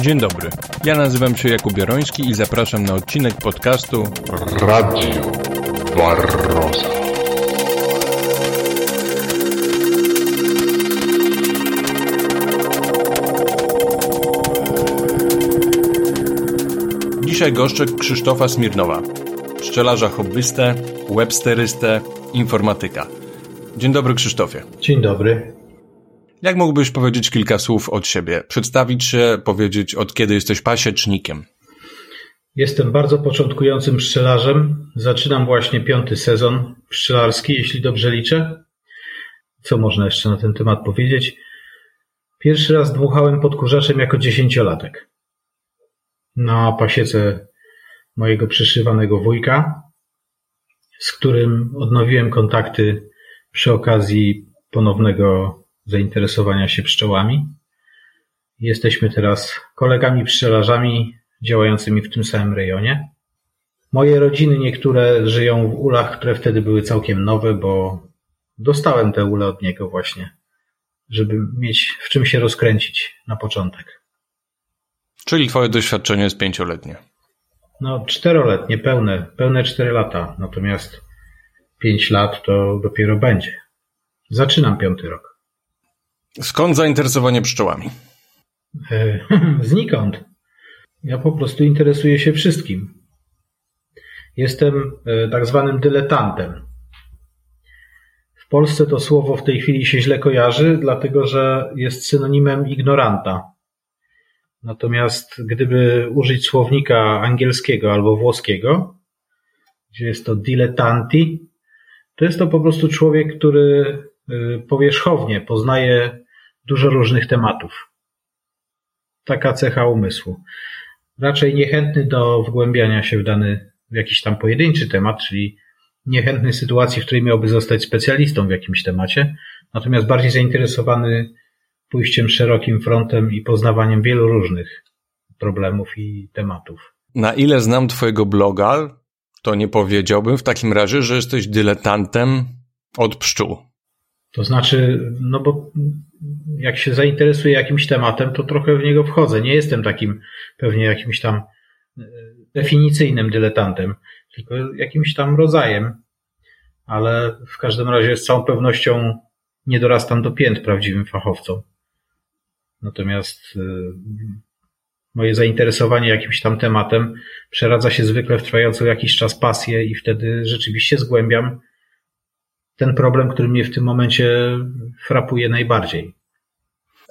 Dzień dobry. Ja nazywam się Jakub Jaroński i zapraszam na odcinek podcastu Radio Barroza. Dzisiaj goszczę Krzysztofa Smirnowa, pszczelarza hobbystę, websterystę, informatyka. Dzień dobry Krzysztofie. Dzień dobry. Jak mógłbyś powiedzieć kilka słów od siebie? Przedstawić się, powiedzieć od kiedy jesteś pasiecznikiem? Jestem bardzo początkującym pszczelarzem. Zaczynam właśnie piąty sezon pszczelarski, jeśli dobrze liczę. Co można jeszcze na ten temat powiedzieć? Pierwszy raz dmuchałem podkurzaczem jako dziesięciolatek. Na pasiece mojego przyszywanego wujka, z którym odnowiłem kontakty przy okazji ponownego zainteresowania się pszczołami. Jesteśmy teraz kolegami pszczelarzami działającymi w tym samym rejonie. Moje rodziny niektóre żyją w ulach, które wtedy były całkiem nowe, bo dostałem te ule od niego właśnie, żeby mieć w czym się rozkręcić na początek. Czyli twoje doświadczenie jest pięcioletnie. No, czteroletnie, pełne, pełne cztery lata, natomiast pięć lat to dopiero będzie. Zaczynam piąty rok. Skąd zainteresowanie pszczołami? E, znikąd. Ja po prostu interesuję się wszystkim. Jestem e, tak zwanym dyletantem. W Polsce to słowo w tej chwili się źle kojarzy, dlatego że jest synonimem ignoranta. Natomiast gdyby użyć słownika angielskiego albo włoskiego, gdzie jest to dilettanti, to jest to po prostu człowiek, który e, powierzchownie poznaje dużo różnych tematów. Taka cecha umysłu. Raczej niechętny do wgłębiania się w dany, w jakiś tam pojedynczy temat, czyli niechętny sytuacji, w której miałby zostać specjalistą w jakimś temacie, natomiast bardziej zainteresowany pójściem szerokim frontem i poznawaniem wielu różnych problemów i tematów. Na ile znam twojego bloga, to nie powiedziałbym w takim razie, że jesteś dyletantem od pszczół. To znaczy, no bo jak się zainteresuję jakimś tematem, to trochę w niego wchodzę. Nie jestem takim pewnie jakimś tam e, definicyjnym dyletantem, tylko jakimś tam rodzajem, ale w każdym razie z całą pewnością nie dorastam do pięt prawdziwym fachowcom. Natomiast e, moje zainteresowanie jakimś tam tematem przeradza się zwykle w trwającą jakiś czas pasję i wtedy rzeczywiście zgłębiam ten problem, który mnie w tym momencie frapuje najbardziej.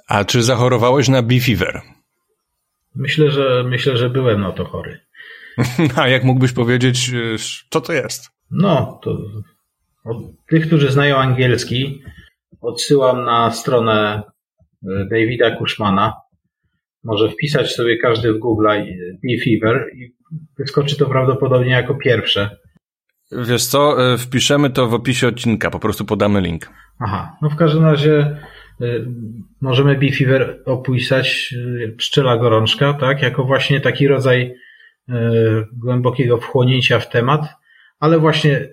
A czy zachorowałeś na fever? Myślę, że myślę, że byłem na to chory. A jak mógłbyś powiedzieć, y, co to jest? No, to od tych, którzy znają angielski, odsyłam na stronę y, Davida Cushmana. Może wpisać sobie każdy w Google Bee Fever i wyskoczy to prawdopodobnie jako pierwsze. Wiesz co, y, wpiszemy to w opisie odcinka, po prostu podamy link. Aha, no w każdym razie y, możemy Beefever opisać y, pszczela gorączka, tak, jako właśnie taki rodzaj głębokiego wchłonięcia w temat, ale właśnie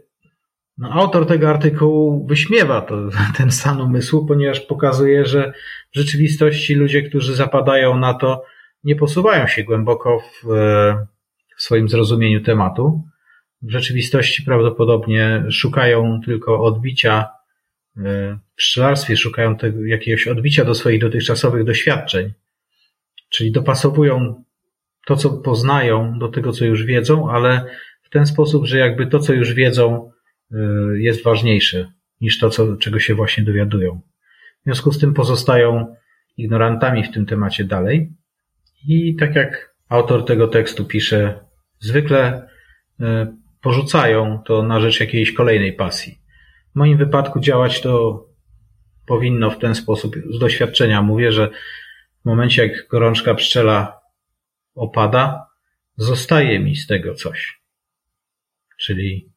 no, autor tego artykułu wyśmiewa to, ten stan umysłu, ponieważ pokazuje, że w rzeczywistości ludzie, którzy zapadają na to, nie posuwają się głęboko w, w swoim zrozumieniu tematu, w rzeczywistości prawdopodobnie szukają tylko odbicia e, w pszczelarstwie, szukają tego, jakiegoś odbicia do swoich dotychczasowych doświadczeń, czyli dopasowują to, co poznają, do tego, co już wiedzą, ale w ten sposób, że jakby to, co już wiedzą, e, jest ważniejsze niż to, co, czego się właśnie dowiadują. W związku z tym pozostają ignorantami w tym temacie dalej. I tak jak autor tego tekstu pisze, zwykle e, porzucają to na rzecz jakiejś kolejnej pasji. W moim wypadku działać to powinno w ten sposób. Z doświadczenia mówię, że w momencie jak gorączka pszczela opada, zostaje mi z tego coś. Czyli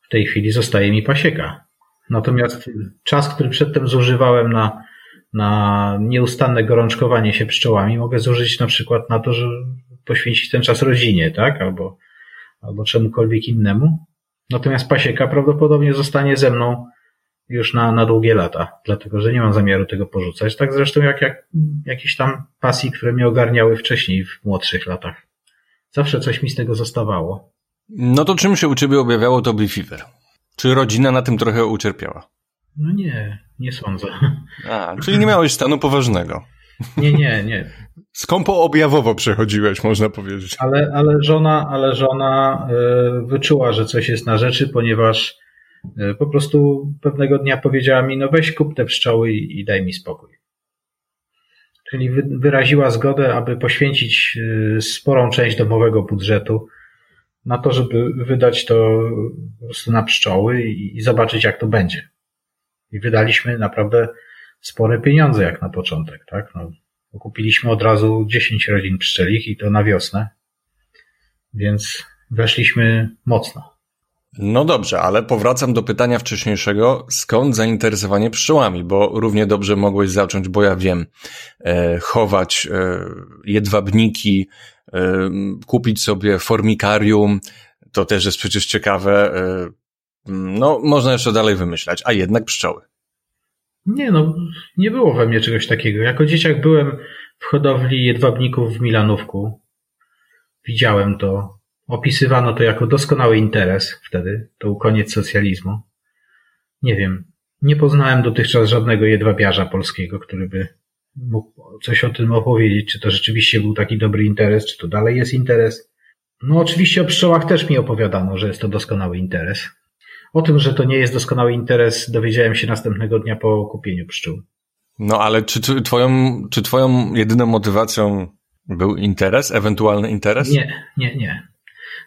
w tej chwili zostaje mi pasieka. Natomiast czas, który przedtem zużywałem na, na nieustanne gorączkowanie się pszczołami, mogę zużyć na przykład na to, że poświęcić ten czas rodzinie, tak? Albo albo czemukolwiek innemu. Natomiast pasieka prawdopodobnie zostanie ze mną już na, na długie lata, dlatego że nie mam zamiaru tego porzucać. Tak zresztą jak, jak jakieś tam pasji, które mnie ogarniały wcześniej w młodszych latach. Zawsze coś mi z tego zostawało. No to czym się u ciebie objawiało to Fever? Czy rodzina na tym trochę ucierpiała? No nie, nie sądzę. A, czyli nie miałeś stanu poważnego. Nie, nie, nie. Skąpo objawowo przechodziłeś, można powiedzieć. Ale, ale żona, ale żona y, wyczuła, że coś jest na rzeczy, ponieważ y, po prostu pewnego dnia powiedziała mi, no weź kup te pszczoły i, i daj mi spokój. Czyli wy, wyraziła zgodę, aby poświęcić y, sporą część domowego budżetu na to, żeby wydać to po prostu na pszczoły i, i zobaczyć, jak to będzie. I wydaliśmy naprawdę spore pieniądze jak na początek, tak? No, kupiliśmy od razu 10 rodzin pszczelich i to na wiosnę, więc weszliśmy mocno. No dobrze, ale powracam do pytania wcześniejszego, skąd zainteresowanie pszczołami, bo równie dobrze mogłeś zacząć, bo ja wiem, e, chować e, jedwabniki, e, kupić sobie formikarium, to też jest przecież ciekawe, e, no można jeszcze dalej wymyślać, a jednak pszczoły. Nie no, nie było we mnie czegoś takiego. Jako dzieciak byłem w hodowli jedwabników w Milanówku. Widziałem to. Opisywano to jako doskonały interes wtedy. To był koniec socjalizmu. Nie wiem. Nie poznałem dotychczas żadnego jedwabiarza polskiego, który by mógł coś o tym opowiedzieć. Czy to rzeczywiście był taki dobry interes, czy to dalej jest interes. No oczywiście o pszczołach też mi opowiadano, że jest to doskonały interes. O tym, że to nie jest doskonały interes, dowiedziałem się następnego dnia po kupieniu pszczół. No ale czy, czy, twoją, czy twoją jedyną motywacją był interes, ewentualny interes? Nie, nie, nie.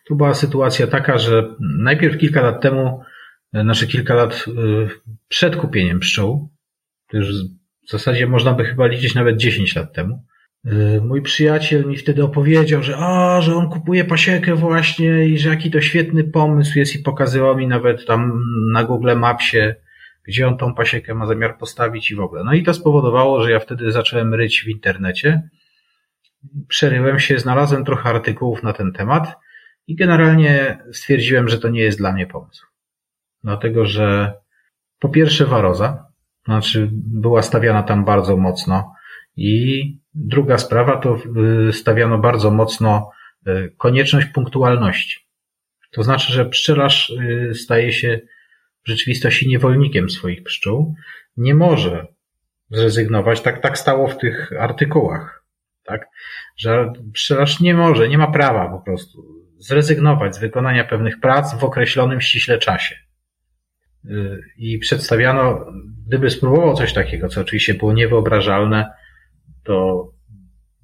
Tu była sytuacja taka, że najpierw kilka lat temu, znaczy kilka lat y, przed kupieniem pszczół, to już w zasadzie można by chyba liczyć nawet 10 lat temu, mój przyjaciel mi wtedy opowiedział, że a, że on kupuje pasiekę właśnie i że jaki to świetny pomysł jest i pokazywał mi nawet tam na Google Mapsie, gdzie on tą pasiekę ma zamiar postawić i w ogóle. No i to spowodowało, że ja wtedy zacząłem ryć w internecie. Przeryłem się, znalazłem trochę artykułów na ten temat i generalnie stwierdziłem, że to nie jest dla mnie pomysł. Dlatego, że po pierwsze waroza, znaczy była stawiana tam bardzo mocno i druga sprawa to y, stawiano bardzo mocno y, konieczność punktualności. To znaczy, że pszczelarz y, staje się w rzeczywistości niewolnikiem swoich pszczół, nie może zrezygnować, tak, tak stało w tych artykułach, tak, że pszczelarz nie może, nie ma prawa po prostu zrezygnować z wykonania pewnych prac w określonym ściśle czasie. I przedstawiano, gdyby spróbował coś takiego, co oczywiście było niewyobrażalne, to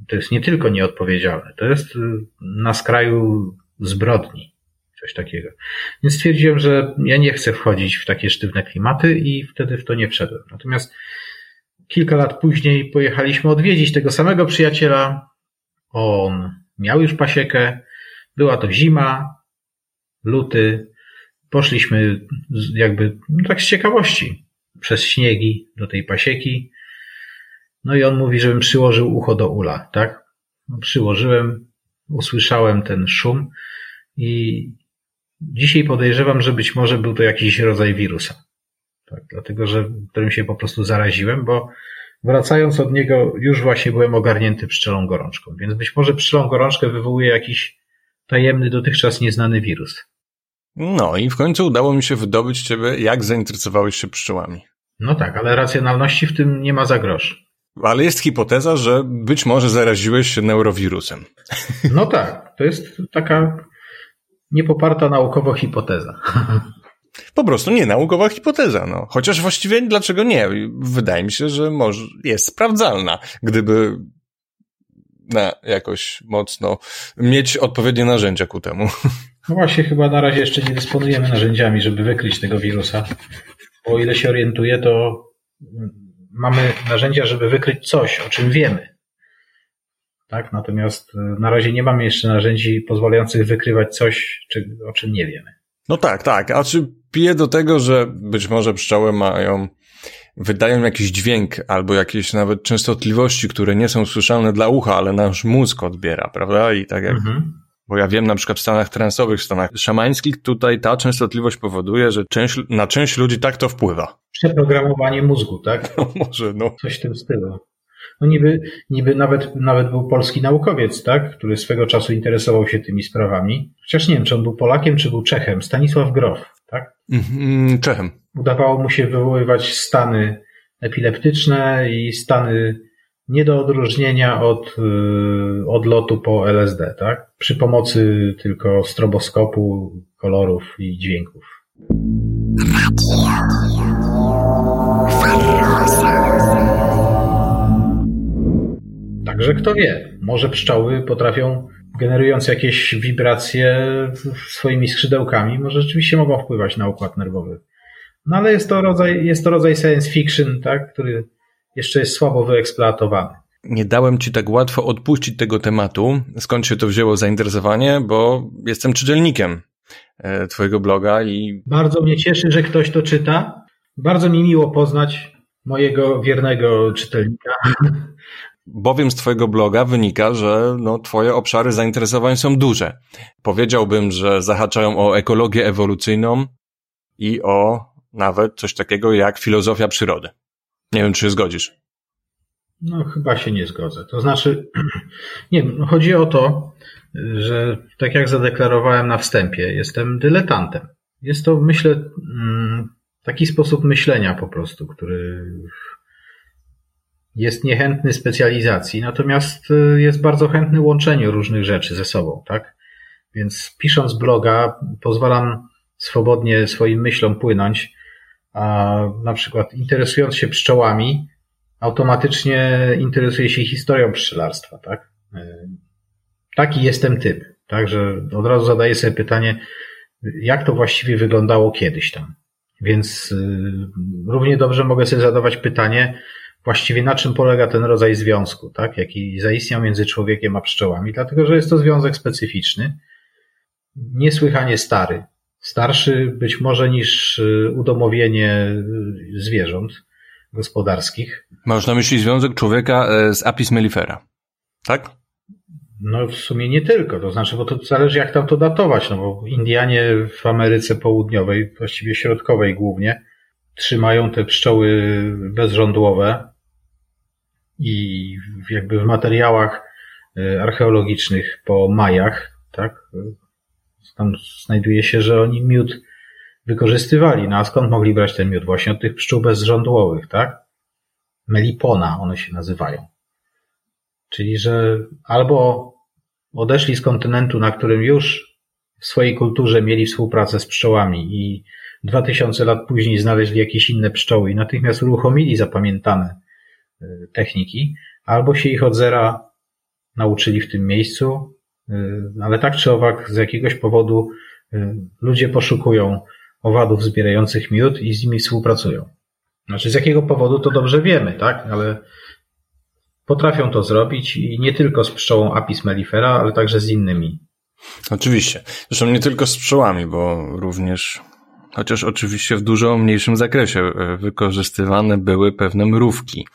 to jest nie tylko nieodpowiedzialne, to jest na skraju zbrodni coś takiego. Więc stwierdziłem, że ja nie chcę wchodzić w takie sztywne klimaty i wtedy w to nie wszedłem. Natomiast kilka lat później pojechaliśmy odwiedzić tego samego przyjaciela. On miał już pasiekę, była to zima, luty. Poszliśmy jakby no tak z ciekawości przez śniegi do tej pasieki. No i on mówi, żebym przyłożył ucho do ula, tak? No, przyłożyłem, usłyszałem ten szum i Dzisiaj podejrzewam, że być może był to jakiś rodzaj wirusa. Tak, dlatego, że którym się po prostu zaraziłem, bo wracając od niego już właśnie byłem ogarnięty pszczelą gorączką. Więc być może pszczelą gorączkę wywołuje jakiś tajemny, dotychczas nieznany wirus. No i w końcu udało mi się wydobyć ciebie, jak zainteresowałeś się pszczołami. No tak, ale racjonalności w tym nie ma za grosz. Ale jest hipoteza, że być może zaraziłeś się neurowirusem. No tak, to jest taka niepoparta naukowo hipoteza. Po prostu nie naukowa hipoteza, no. Chociaż właściwie dlaczego nie? Wydaje mi się, że może jest sprawdzalna, gdyby na jakoś mocno mieć odpowiednie narzędzia ku temu. No właśnie, chyba na razie jeszcze nie dysponujemy narzędziami, żeby wykryć tego wirusa. Bo o ile się orientuję, to mamy narzędzia, żeby wykryć coś, o czym wiemy. Tak? Natomiast e, na razie nie mamy jeszcze narzędzi pozwalających wykrywać coś, czy, o czym nie wiemy. No tak, tak. A czy pije do tego, że być może pszczoły mają, wydają jakiś dźwięk albo jakieś nawet częstotliwości, które nie są słyszalne dla ucha, ale nasz mózg odbiera, prawda? I tak jak. Mhm. Bo ja wiem na przykład w stanach transowych, w stanach szamańskich, tutaj ta częstotliwość powoduje, że część, na część ludzi tak to wpływa. Przeprogramowanie mózgu, tak? No może, no. Coś w tym stylu. No niby, niby nawet, nawet był polski naukowiec, tak? Który swego czasu interesował się tymi sprawami. Chociaż nie wiem, czy on był Polakiem, czy był Czechem. Stanisław Grof, tak? Mm, Czechem. Udawało mu się wywoływać stany epileptyczne i stany nie do odróżnienia od y, odlotu po LSD, tak? Przy pomocy tylko stroboskopu, kolorów i dźwięków. Także kto wie, może pszczoły potrafią, generując jakieś wibracje swoimi skrzydełkami, może rzeczywiście mogą wpływać na układ nerwowy. No ale jest to rodzaj, jest to rodzaj science fiction, tak, który jeszcze jest słabo wyeksploatowany. Nie dałem ci tak łatwo odpuścić tego tematu. Skąd się to wzięło zainteresowanie? Bo jestem czytelnikiem e, twojego bloga i... Bardzo mnie cieszy, że ktoś to czyta. Bardzo mi miło poznać mojego wiernego czytelnika. Bowiem z twojego bloga wynika, że no, twoje obszary zainteresowań są duże. Powiedziałbym, że zahaczają o ekologię ewolucyjną i o nawet coś takiego jak filozofia przyrody. Nie wiem, czy się zgodzisz. No, chyba się nie zgodzę. To znaczy, nie wiem, chodzi o to, że tak jak zadeklarowałem na wstępie, jestem dyletantem. Jest to, myślę, mm, taki sposób myślenia po prostu, który jest niechętny specjalizacji, natomiast y, jest bardzo chętny łączeniu różnych rzeczy ze sobą, tak? Więc pisząc bloga, pozwalam swobodnie swoim myślom płynąć, na przykład interesując się pszczołami, automatycznie interesuje się historią pszczelarstwa, tak? Y, taki jestem typ, także od razu zadaję sobie pytanie, jak to właściwie wyglądało kiedyś tam. Więc y, równie dobrze mogę sobie zadawać pytanie, właściwie na czym polega ten rodzaj związku, tak? jaki zaistniał między człowiekiem a pszczołami, dlatego że jest to związek specyficzny, niesłychanie stary. Starszy być może niż y, udomowienie y, zwierząt gospodarskich. Masz na myśli związek człowieka e, z Apis mellifera, tak? No w sumie nie tylko, to znaczy, bo to zależy jak tam to datować, no bo Indianie w Ameryce Południowej, właściwie środkowej głównie, trzymają te pszczoły bezrządłowe i jakby w materiałach e, archeologicznych po Majach, tak, tam znajduje się, że oni miód wykorzystywali. No a skąd mogli brać ten miód? Właśnie od tych pszczół bezrządłowych, tak? Melipona one się nazywają. Czyli, że albo odeszli z kontynentu, na którym już w swojej kulturze mieli współpracę z pszczołami i 2000 lat później znaleźli jakieś inne pszczoły i natychmiast uruchomili zapamiętane e, techniki, albo się ich od zera nauczyli w tym miejscu, ale tak czy owak z jakiegoś powodu e, ludzie poszukują owadów zbierających miód i z nimi współpracują. Znaczy z jakiego powodu to dobrze wiemy, tak? Ale potrafią to zrobić i nie tylko z pszczołą Apis mellifera, ale także z innymi. Oczywiście. Zresztą nie tylko z pszczołami, bo również chociaż oczywiście w dużo mniejszym zakresie e, wykorzystywane były pewne mrówki,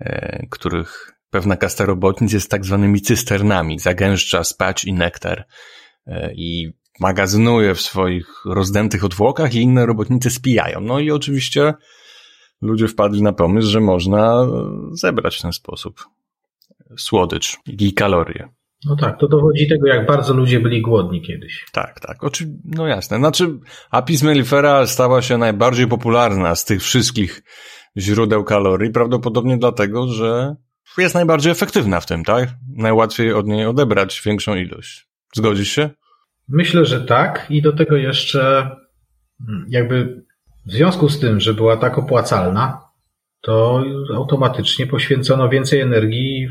e, których pewna kasta robotnic jest tak zwanymi cysternami, zagęszcza spać i nektar e, i magazynuje w swoich rozdętych odwłokach i inne robotnice spijają. No i oczywiście ludzie wpadli na pomysł, że można zebrać w ten sposób słodycz i kalorie. No tak, to dowodzi tego, jak bardzo ludzie byli głodni kiedyś. Tak, tak. Oczy... No jasne. Znaczy, apis mellifera stała się najbardziej popularna z tych wszystkich źródeł kalorii, prawdopodobnie dlatego, że jest najbardziej efektywna w tym, tak? Najłatwiej od niej odebrać większą ilość. Zgodzisz się? Myślę, że tak. I do tego jeszcze mm, jakby w związku z tym, że była tak opłacalna, to automatycznie poświęcono więcej energii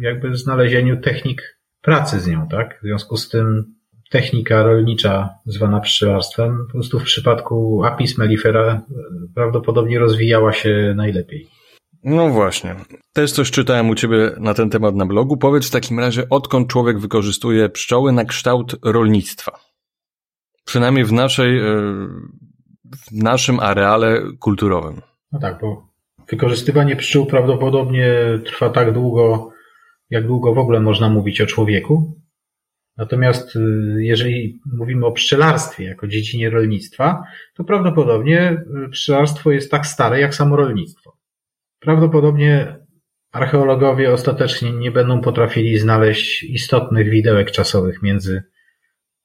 jakby znalezieniu technik pracy z nią, tak? W związku z tym technika rolnicza zwana pszczelarstwem po prostu w przypadku Apis mellifera e, prawdopodobnie rozwijała się najlepiej. No właśnie. Też coś czytałem u ciebie na ten temat na blogu. Powiedz w takim razie, odkąd człowiek wykorzystuje pszczoły na kształt rolnictwa? Przynajmniej w naszej, e, w naszym areale kulturowym. No tak, bo wykorzystywanie pszczół prawdopodobnie trwa tak długo, jak długo w ogóle można mówić o człowieku. Natomiast y, jeżeli mówimy o pszczelarstwie jako dziedzinie rolnictwa, to prawdopodobnie y, pszczelarstwo jest tak stare jak samo rolnictwo. Prawdopodobnie archeologowie ostatecznie nie będą potrafili znaleźć istotnych widełek czasowych między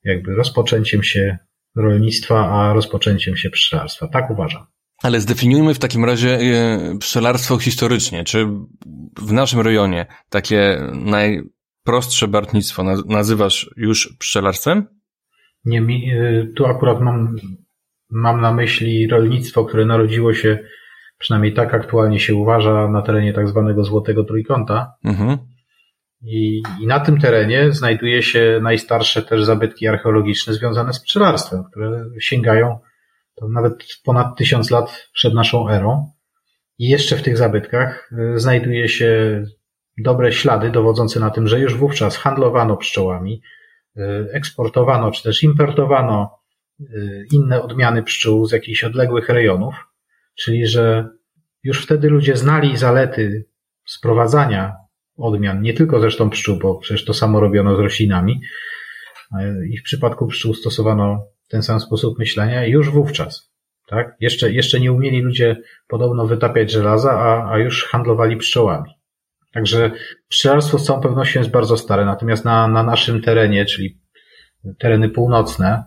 jakby rozpoczęciem się rolnictwa, a rozpoczęciem się pszczelarstwa. Tak uważam. Ale zdefiniujmy w takim razie e, pszczelarstwo historycznie. Czy w naszym rejonie takie najprostsze bartnictwo nazywasz już pszczelarstwem? Nie, e, tu akurat mam, mam na myśli rolnictwo, które narodziło się, przynajmniej tak aktualnie się uważa, na terenie tak zwanego Złotego Trójkąta. Mhm. I, I, na tym terenie znajduje się najstarsze też zabytki archeologiczne związane z pszczelarstwem, które sięgają nawet ponad tysiąc lat przed naszą erą. I jeszcze w tych zabytkach y, znajduje się dobre ślady dowodzące na tym, że już wówczas handlowano pszczołami, y, eksportowano czy też importowano y, inne odmiany pszczół z jakichś odległych rejonów, czyli że już wtedy ludzie znali zalety sprowadzania odmian, nie tylko zresztą pszczół, bo przecież to samo robiono z roślinami. I w przypadku pszczół stosowano ten sam sposób myślenia już wówczas. Tak? Jeszcze, jeszcze nie umieli ludzie podobno wytapiać żelaza, a, a już handlowali pszczołami. Także pszczelarstwo z całą pewnością jest bardzo stare, natomiast na, na naszym terenie, czyli tereny północne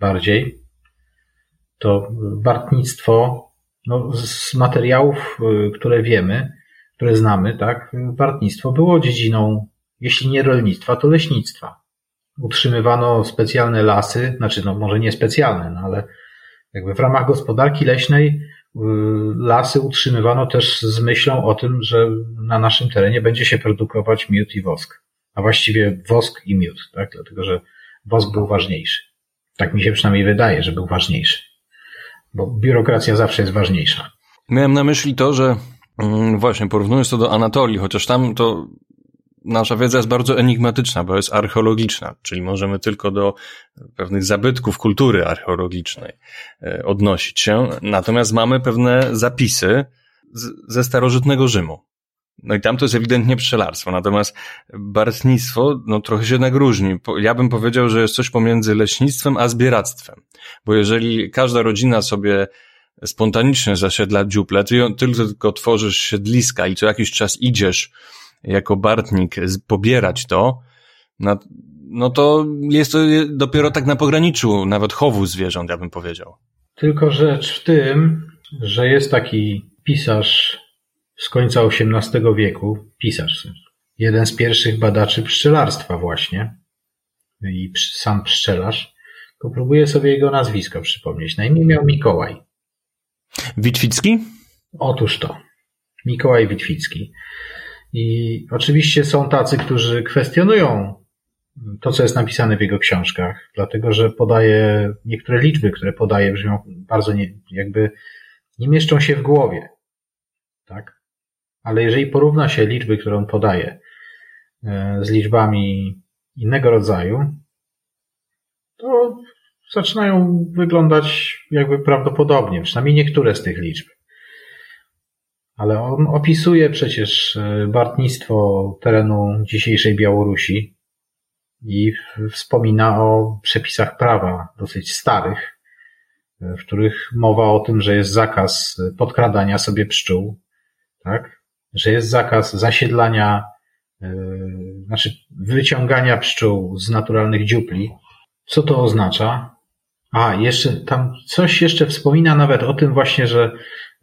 bardziej, to bartnictwo, no, z materiałów, y, które wiemy, które znamy, tak, bartnictwo było dziedziną, jeśli nie rolnictwa, to leśnictwa utrzymywano specjalne lasy, znaczy no może nie specjalne, no ale jakby w ramach gospodarki leśnej y, lasy utrzymywano też z myślą o tym, że na naszym terenie będzie się produkować miód i wosk. A właściwie wosk i miód, tak? Dlatego, że wosk był ważniejszy. Tak mi się przynajmniej wydaje, że był ważniejszy. Bo biurokracja zawsze jest ważniejsza. Miałem na myśli to, że mm, właśnie porównując to do Anatolii, chociaż tam to nasza wiedza jest bardzo enigmatyczna, bo jest archeologiczna, czyli możemy tylko do pewnych zabytków kultury archeologicznej e, odnosić się. Natomiast mamy pewne zapisy ze starożytnego Rzymu. No i tam to jest ewidentnie pszczelarstwo, natomiast bartnictwo, no trochę się jednak różni. Ja bym powiedział, że jest coś pomiędzy leśnictwem a zbieractwem. Bo jeżeli każda rodzina sobie spontanicznie zasiedla dziuple, ty tylko tworzysz siedliska i co jakiś czas idziesz jako bartnik pobierać to, no to jest to dopiero tak na pograniczu nawet chowu zwierząt, ja bym powiedział. Tylko rzecz w tym, że jest taki pisarz z końca XVIII wieku, pisarz, jeden z pierwszych badaczy pszczelarstwa właśnie i sam pszczelarz, to próbuję sobie jego nazwisko przypomnieć. Na imię miał Mikołaj. Witwicki? Otóż to. Mikołaj Witwicki. I oczywiście są tacy, którzy kwestionują to, co jest napisane w jego książkach, dlatego że podaje niektóre liczby, które podaje, brzmią bardzo nie, jakby nie mieszczą się w głowie. Tak? Ale jeżeli porówna się liczby, które on podaje e, z liczbami innego rodzaju, to zaczynają wyglądać jakby prawdopodobnie, przynajmniej niektóre z tych liczb ale on opisuje przecież e, bartnictwo terenu dzisiejszej Białorusi i wspomina o przepisach prawa dosyć starych, e, w których mowa o tym, że jest zakaz podkradania sobie pszczół, tak? Że jest zakaz zasiedlania, yy, znaczy wyciągania pszczół z naturalnych dziupli. Co to oznacza? A, jeszcze tam coś jeszcze wspomina nawet o tym właśnie, że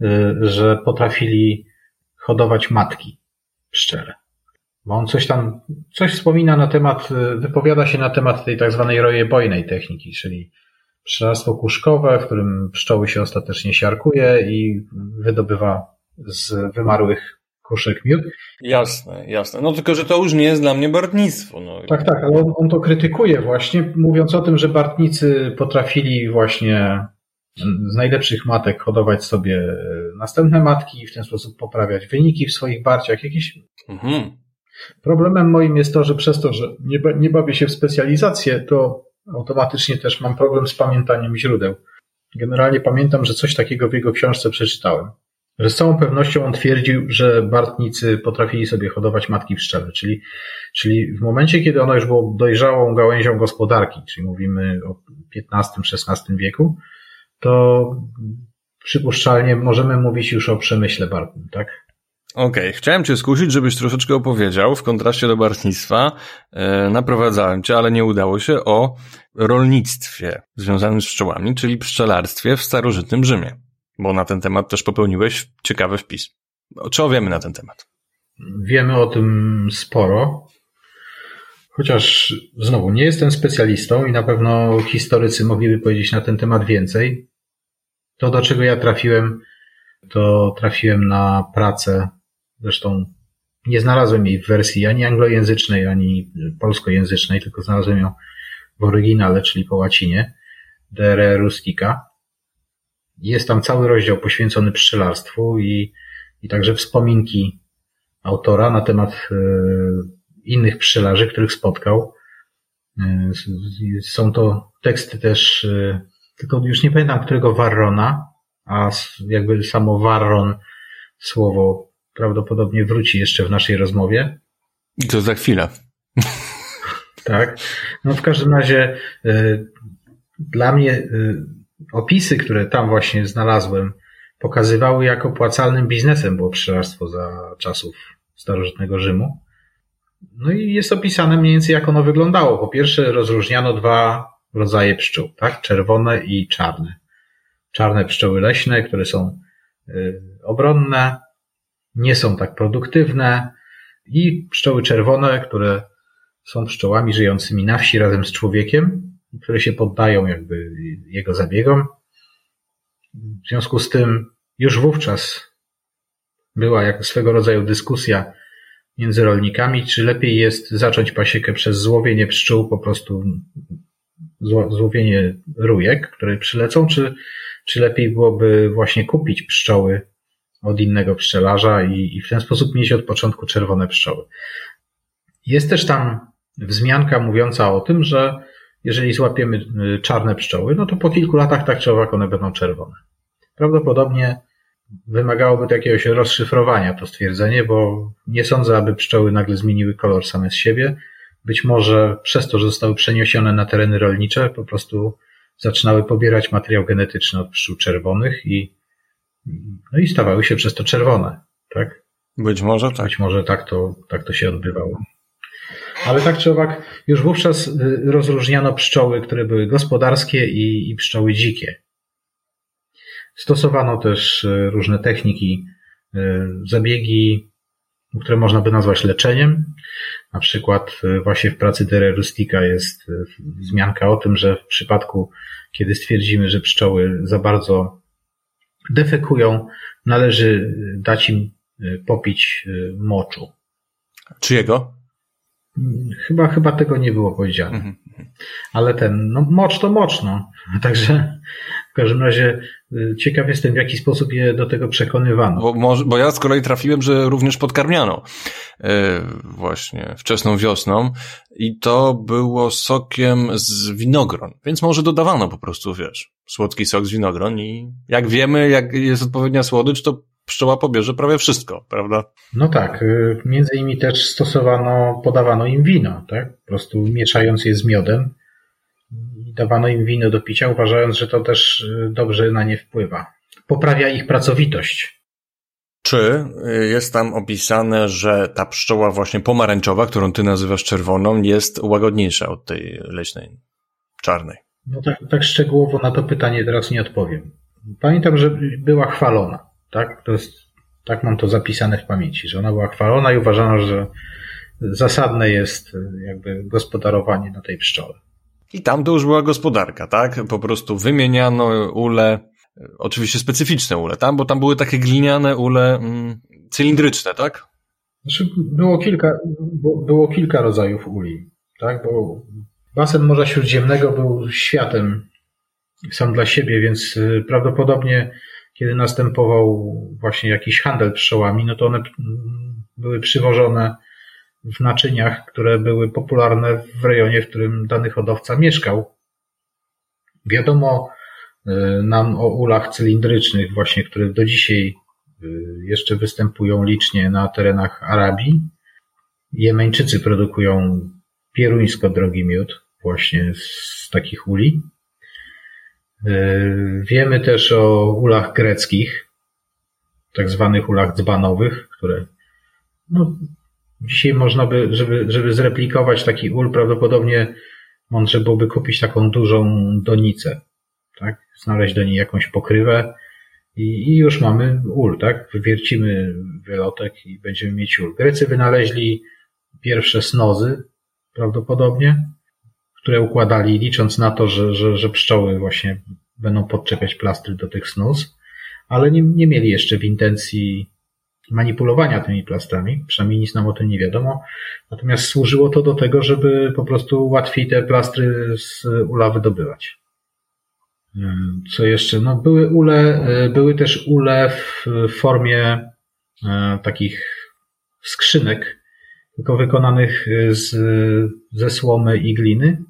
Y, że potrafili hodować matki pszczele. Bo on coś tam, coś wspomina na temat, y, wypowiada się na temat tej tak zwanej rojebojnej techniki, czyli pszczelarstwo kuszkowe, w którym pszczoły się ostatecznie siarkuje i wydobywa z wymarłych kuszek miód. Jasne, jasne. No tylko, że to już nie jest dla mnie bartnictwo. No. Tak, tak, ale on, on to krytykuje właśnie, mówiąc o tym, że bartnicy potrafili właśnie z najlepszych matek hodować sobie następne matki i w ten sposób poprawiać wyniki w swoich barciach. Jakieś... Mhm. Problemem moim jest to, że przez to, że nie, nie bawię się w specjalizację, to automatycznie też mam problem z pamiętaniem źródeł. Generalnie pamiętam, że coś takiego w jego książce przeczytałem. Że z całą pewnością on twierdził, że Bartnicy potrafili sobie hodować matki pszczele, czyli, czyli w momencie, kiedy ono już było dojrzałą gałęzią gospodarki, czyli mówimy o XV-XVI wieku, to przypuszczalnie możemy mówić już o przemyśle bartnym, tak? Okej, okay. chciałem cię skusić, żebyś troszeczkę opowiedział w kontraście do bartnictwa. E, naprowadzałem cię, ale nie udało się o rolnictwie związanym z pszczołami, czyli pszczelarstwie w starożytnym Rzymie. Bo na ten temat też popełniłeś ciekawy wpis. Co wiemy na ten temat? Wiemy o tym sporo. Chociaż znowu nie jestem specjalistą i na pewno historycy mogliby powiedzieć na ten temat więcej. To, do czego ja trafiłem, to trafiłem na pracę Zresztą nie znalazłem jej w wersji ani anglojęzycznej, ani polskojęzycznej, tylko znalazłem ją w oryginale, czyli po łacinie, De Rustica. Jest tam cały rozdział poświęcony pszczelarstwu i, i także wspominki autora na temat e, innych pszczelarzy, których spotkał. E, są to teksty też, e, tylko już nie pamiętam którego Warrona, a jakby samo Warron, słowo prawdopodobnie wróci jeszcze w naszej rozmowie. I to za chwilę. Tak. No w każdym razie dla mnie opisy, które tam właśnie znalazłem, pokazywały, jak opłacalnym biznesem było pszczelarstwo za czasów starożytnego Rzymu. No i jest opisane mniej więcej, jak ono wyglądało. Po pierwsze, rozróżniano dwa rodzaje pszczół, tak? Czerwone i czarne. Czarne pszczoły leśne, które są y, obronne, nie są tak produktywne i pszczoły czerwone, które są pszczołami żyjącymi na wsi razem z człowiekiem, które się poddają jakby jego zabiegom. W związku z tym już wówczas była jak swego rodzaju dyskusja między rolnikami, czy lepiej jest zacząć pasiekę przez złowienie pszczół, po prostu złowienie rujek, które przylecą, czy, czy lepiej byłoby właśnie kupić pszczoły od innego pszczelarza i, i w ten sposób mieć od początku czerwone pszczoły. Jest też tam wzmianka mówiąca o tym, że jeżeli złapiemy y, czarne pszczoły, no to po kilku latach tak czy owak one będą czerwone. Prawdopodobnie wymagałoby to jakiegoś rozszyfrowania to stwierdzenie, bo nie sądzę, aby pszczoły nagle zmieniły kolor same z siebie. Być może przez to, że zostały przeniesione na tereny rolnicze, po prostu zaczynały pobierać materiał genetyczny od pszczół czerwonych i no i stawały się przez to czerwone, tak? Być może tak. Być może tak to, tak to się odbywało. Ale tak czy owak, już wówczas y, rozróżniano pszczoły, które były gospodarskie i, i pszczoły dzikie. Stosowano też y, różne techniki, y, zabiegi, które można by nazwać leczeniem. Na przykład właśnie w pracy Dere Rustica jest wzmianka o tym, że w przypadku, kiedy stwierdzimy, że pszczoły za bardzo defekują, należy dać im popić moczu. Czyjego? Chyba, chyba tego nie było powiedziane. Mhm. Ale ten, no mocz to mocz, no. Także w każdym razie y, ciekaw jestem, w jaki sposób je do tego przekonywano. Bo, może, bo ja z kolei trafiłem, że również podkarmiano yy, właśnie wczesną wiosną i to było sokiem z winogron, więc może dodawano po prostu, wiesz, słodki sok z winogron i jak wiemy, jak jest odpowiednia słodycz, to pszczoła pobierze prawie wszystko, prawda? No tak, y, między innymi też stosowano, podawano im wino, tak? Po prostu mieszając je z miodem i dawano im wino do picia, uważając, że to też y, dobrze na nie wpływa. Poprawia ich pracowitość. Czy y, jest tam opisane, że ta pszczoła właśnie pomarańczowa, którą ty nazywasz czerwoną, jest łagodniejsza od tej leśnej, czarnej? No tak, tak szczegółowo na to pytanie teraz nie odpowiem. Pamiętam, że była chwalona, tak? To jest, tak mam to zapisane w pamięci, że ona była chwalona i uważano, że zasadne jest jakby gospodarowanie na tej pszczole. I tam to już była gospodarka, tak? Po prostu wymieniano ule, oczywiście specyficzne ule, tam, bo tam były takie gliniane ule mm, cylindryczne, tak? Znaczy, było kilka, było kilka rodzajów uli, tak? Bo Basen Morza Śródziemnego był światem sam dla siebie, więc y, prawdopodobnie kiedy następował właśnie jakiś handel pszczołami, no to one mm, były przywożone w naczyniach, które były popularne w rejonie, w którym dany hodowca mieszkał. Wiadomo y, nam o ulach cylindrycznych, właśnie, które do dzisiaj jeszcze występują licznie na terenach Arabii. Jemeńczycy produkują pieruńsko drogi miód właśnie z takich uli. Wiemy też o ulach greckich, tak zwanych ulach dzbanowych, które no, dzisiaj można by, żeby, żeby zreplikować taki ul, prawdopodobnie mądrze byłoby kupić taką dużą donicę, tak? Znaleźć do niej jakąś pokrywę i, i już mamy ul, tak? Wywiercimy wylotek i będziemy mieć ul. Grecy wynaleźli pierwsze snozy, prawdopodobnie, które układali licząc na to, że, że, że pszczoły właśnie będą podczepiać plastry do tych snus, ale nie, nie mieli jeszcze w intencji manipulowania tymi plastrami, przynajmniej nic nam o tym nie wiadomo. Natomiast służyło to do tego, żeby po prostu łatwiej te plastry z ula wydobywać. Co jeszcze? No były ule, były też ule w formie e, takich skrzynek, tylko wykonanych z, ze słomy i gliny,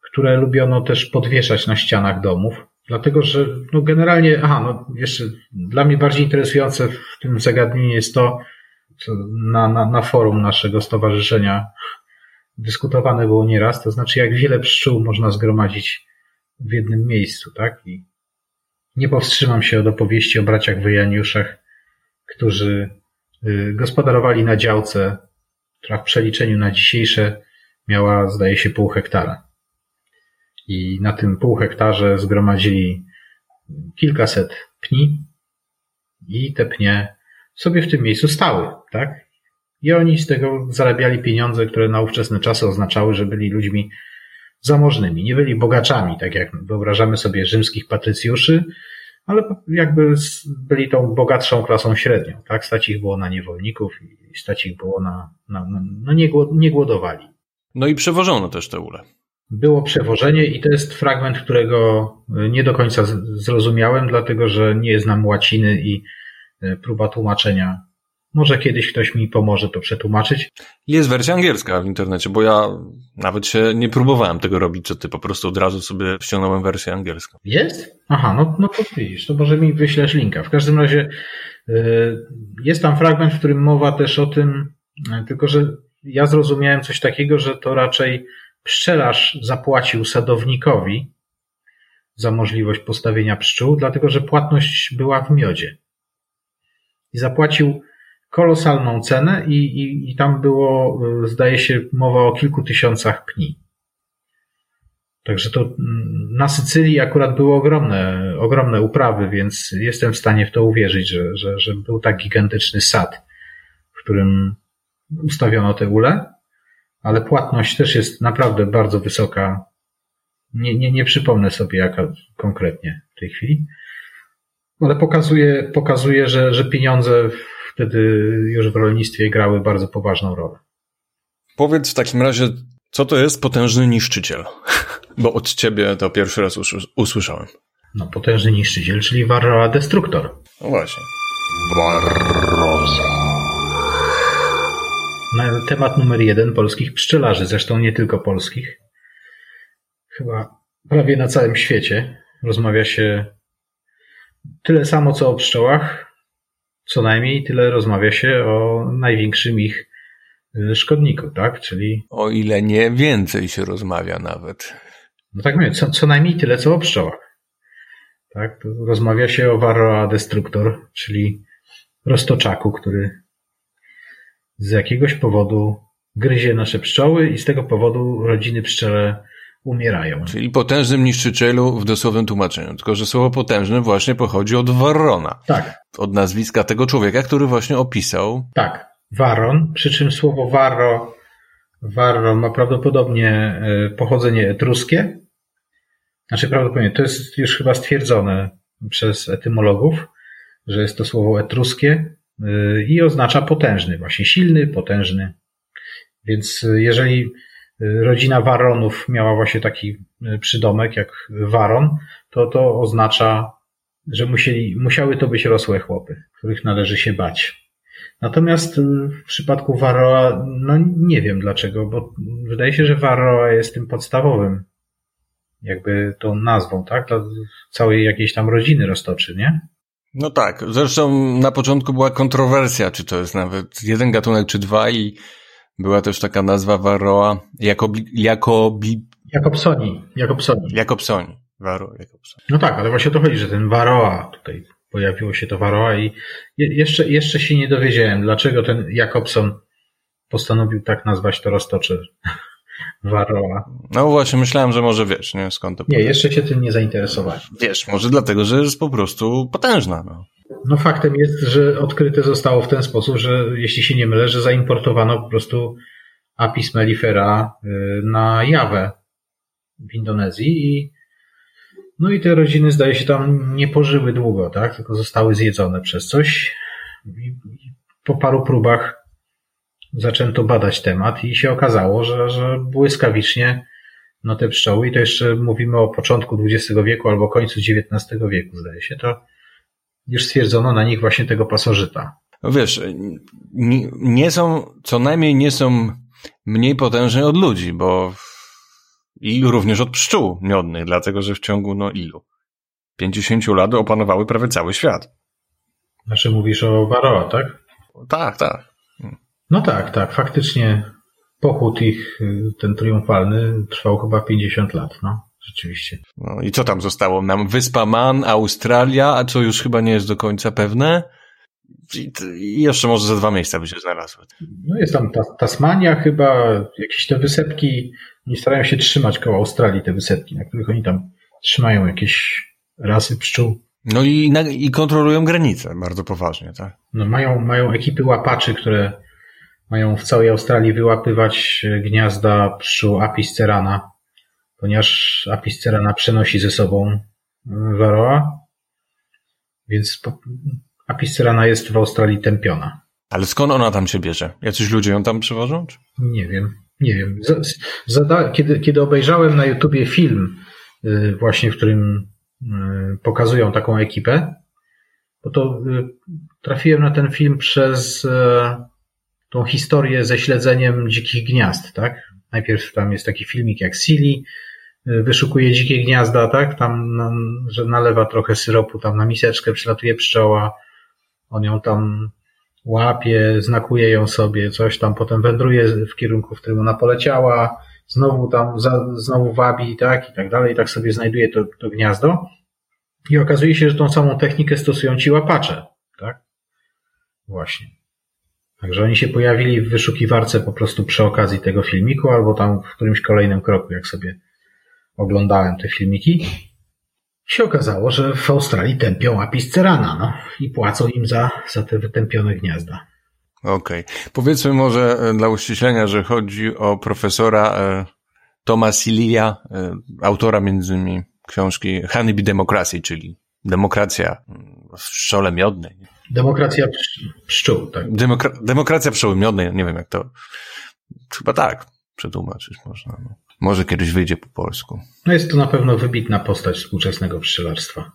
które lubiono też podwieszać na ścianach domów. Dlatego, że no generalnie, aha, no jeszcze dla mnie bardziej interesujące w tym zagadnieniu jest to, co na, na, na forum naszego stowarzyszenia dyskutowane było nieraz, to znaczy jak wiele pszczół można zgromadzić w jednym miejscu, tak? I nie powstrzymam się od opowieści o braciach Wyjaniuszach, którzy y, gospodarowali na działce, która w przeliczeniu na dzisiejsze miała, zdaje się, pół hektara. I na tym pół hektarze zgromadzili kilkaset pni i te pnie sobie w tym miejscu stały, tak? I oni z tego zarabiali pieniądze, które na ówczesne czasy oznaczały, że byli ludźmi zamożnymi. Nie byli bogaczami, tak jak wyobrażamy sobie rzymskich patrycjuszy, ale jakby byli tą bogatszą klasą średnią, tak? Stać ich było na niewolników i stać ich było na, na, na no nie, nie głodowali. No i przewożono też te ule było przewożenie i to jest fragment, którego nie do końca zrozumiałem, dlatego że nie znam łaciny i e, próba tłumaczenia. Może kiedyś ktoś mi pomoże to przetłumaczyć. Jest wersja angielska w internecie, bo ja nawet się nie próbowałem tego robić, co ty po prostu od razu sobie ściągnąłem wersję angielską. Jest? Aha, no, no to widzisz, to może mi wyślesz linka. W każdym razie e, jest tam fragment, w którym mowa też o tym, e, tylko że ja zrozumiałem coś takiego, że to raczej Pszczelarz zapłacił sadownikowi za możliwość postawienia pszczół, dlatego że płatność była w miodzie. I zapłacił kolosalną cenę i, i, i tam było, zdaje się, mowa o kilku tysiącach pni. Także to mm, na Sycylii akurat były ogromne, ogromne uprawy, więc jestem w stanie w to uwierzyć, że, że, że był tak gigantyczny sad, w którym ustawiono te ule ale płatność też jest naprawdę bardzo wysoka. Nie, nie, nie przypomnę sobie jaka konkretnie w tej chwili, ale pokazuje, pokazuje że, że pieniądze wtedy już w rolnictwie grały bardzo poważną rolę. Powiedz w takim razie, co to jest potężny niszczyciel? Bo od ciebie to pierwszy raz usłyszałem. No, potężny niszczyciel, czyli Varroa Destructor. No właśnie. Barroza na temat numer jeden polskich pszczelarzy, zresztą nie tylko polskich. Chyba prawie na całym świecie rozmawia się tyle samo co o pszczołach, co najmniej tyle rozmawia się o największym ich szkodniku, tak? Czyli. O ile nie więcej się rozmawia nawet. No tak mówię, co, co najmniej tyle co o pszczołach. Tak? Rozmawia się o Varroa destructor, czyli roztoczaku, który z jakiegoś powodu gryzie nasze pszczoły i z tego powodu rodziny pszczele umierają. Czyli potężnym niszczycielu w dosłownym tłumaczeniu. Tylko, że słowo potężny właśnie pochodzi od Warrona. Tak. Od nazwiska tego człowieka, który właśnie opisał. Tak. Waron, przy czym słowo warro, warro ma prawdopodobnie e, pochodzenie etruskie. Znaczy prawdopodobnie, to jest już chyba stwierdzone przez etymologów, że jest to słowo etruskie i oznacza potężny, właśnie silny, potężny. Więc jeżeli rodzina Waronów miała właśnie taki przydomek jak Waron, to to oznacza, że musieli, musiały to być rosłe chłopy, których należy się bać. Natomiast w przypadku Varroa, no nie wiem dlaczego, bo wydaje się, że Varroa jest tym podstawowym, jakby tą nazwą, tak? Całej jakiejś tam rodziny roztoczy, nie? No tak, zresztą na początku była kontrowersja, czy to jest nawet jeden gatunek, czy dwa i była też taka nazwa Varroa Jakobi, Jakobi, Jakobsoni. Jakobsoni. Jakobsoni. Varroa Jakobsoni. No tak, ale właśnie to chodzi, że ten Varroa tutaj pojawiło się to Varroa i je, jeszcze, jeszcze się nie dowiedziałem, dlaczego ten Jakobson postanowił tak nazwać to roztocze Varroa. No właśnie, myślałem, że może wiesz, nie? Skąd to Nie, jeszcze się tym nie zainteresowałem. Wiesz, może dlatego, że jest po prostu potężna, no. No faktem jest, że odkryte zostało w ten sposób, że jeśli się nie mylę, że zaimportowano po prostu Apis mellifera y, na Jawę w Indonezji i no i te rodziny zdaje się tam nie pożyły długo, tak? Tylko zostały zjedzone przez coś. I po paru próbach zaczęto badać temat i się okazało, że, że błyskawicznie no te pszczoły, i to jeszcze mówimy o początku XX wieku albo końcu XIX wieku, zdaje się, to już stwierdzono na nich właśnie tego pasożyta. No wiesz, nie, nie są, co najmniej nie są mniej potężne od ludzi, bo i również od pszczół miodnych, dlatego że w ciągu, no ilu? 50 lat opanowały prawie cały świat. Znaczy mówisz o Varroa, tak? Tak, tak. No tak, tak, faktycznie pochód ich, ten triumfalny, trwał chyba 50 lat, no, rzeczywiście. No i co tam zostało nam? Wyspa Man, Australia, a co już chyba nie jest do końca pewne? I, i jeszcze może za dwa miejsca by się znalazły. No jest tam ta, Tasmania chyba, jakieś te wysepki, nie starają się trzymać koło Australii te wysepki, na których oni tam trzymają jakieś rasy pszczół. No i, na, i kontrolują granice bardzo poważnie, tak? No mają, mają ekipy łapaczy, które mają w całej Australii wyłapywać gniazda pszczół Apis cerana, ponieważ Apis cerana przenosi ze sobą Varroa, więc Apis cerana jest w Australii tępiona. Ale skąd ona tam się bierze? Jacyś ludzie ją tam przywożą? Nie wiem, nie wiem. Zada kiedy, kiedy obejrzałem na YouTubie film, y, właśnie w którym y, pokazują taką ekipę, bo to y, trafiłem na ten film przez tą historię ze śledzeniem dzikich gniazd, tak? Najpierw tam jest taki filmik jak Silly, wyszukuje dzikie gniazda, tak? Tam, że nalewa trochę syropu tam na miseczkę, przylatuje pszczoła, on ją tam łapie, znakuje ją sobie, coś tam, potem wędruje w kierunku, w którym ona poleciała, znowu tam, za, znowu wabi, tak, i tak dalej, i tak sobie znajduje to, to gniazdo. I okazuje się, że tą samą technikę stosują ci łapacze, tak? Właśnie. Także oni się pojawili w wyszukiwarce po prostu przy okazji tego filmiku, albo tam w którymś kolejnym kroku, jak sobie oglądałem te filmiki. Się okazało, że w Australii tępią apis cerana, no i płacą im za, za te wytępione gniazda. Okej. Okay. Powiedzmy może e, dla uściślenia, że chodzi o profesora e, Toma Silia, e, autora między innymi książki Honeybee Democracy, czyli demokracja w szczole miodnej. Demokracja pszczół, tak. Demokra demokracja pszczoły miodnej, nie wiem jak to, chyba tak przetłumaczyć można. No. Może kiedyś wyjdzie po polsku. No jest to na pewno wybitna postać współczesnego pszczelarstwa.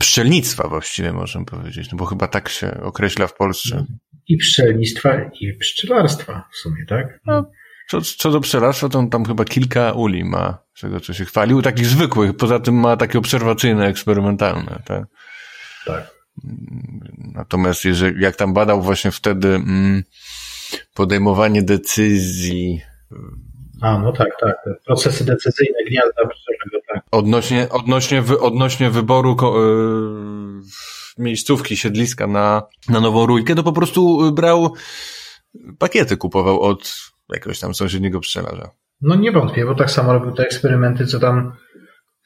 Pszczelnictwa właściwie możemy powiedzieć, no bo chyba tak się określa w Polsce. I pszczelnictwa, i pszczelarstwa w sumie, tak? No, co, co do pszczelarstwa, to on tam chyba kilka uli ma, z tego co się chwalił, takich zwykłych, poza tym ma takie obserwacyjne, eksperymentalne, tak? Tak. Natomiast jeżeli, jak tam badał właśnie wtedy mm, podejmowanie decyzji a, no tak, tak. Procesy decyzyjne gniazda pszczelego, tak. Odnośnie, odnośnie, wy, odnośnie wyboru yy, miejscówki, siedliska na, na nową rójkę, to po prostu brał pakiety, kupował od jakiegoś tam sąsiedniego pszczelarza. No nie wątpię, bo tak samo robił te eksperymenty, co tam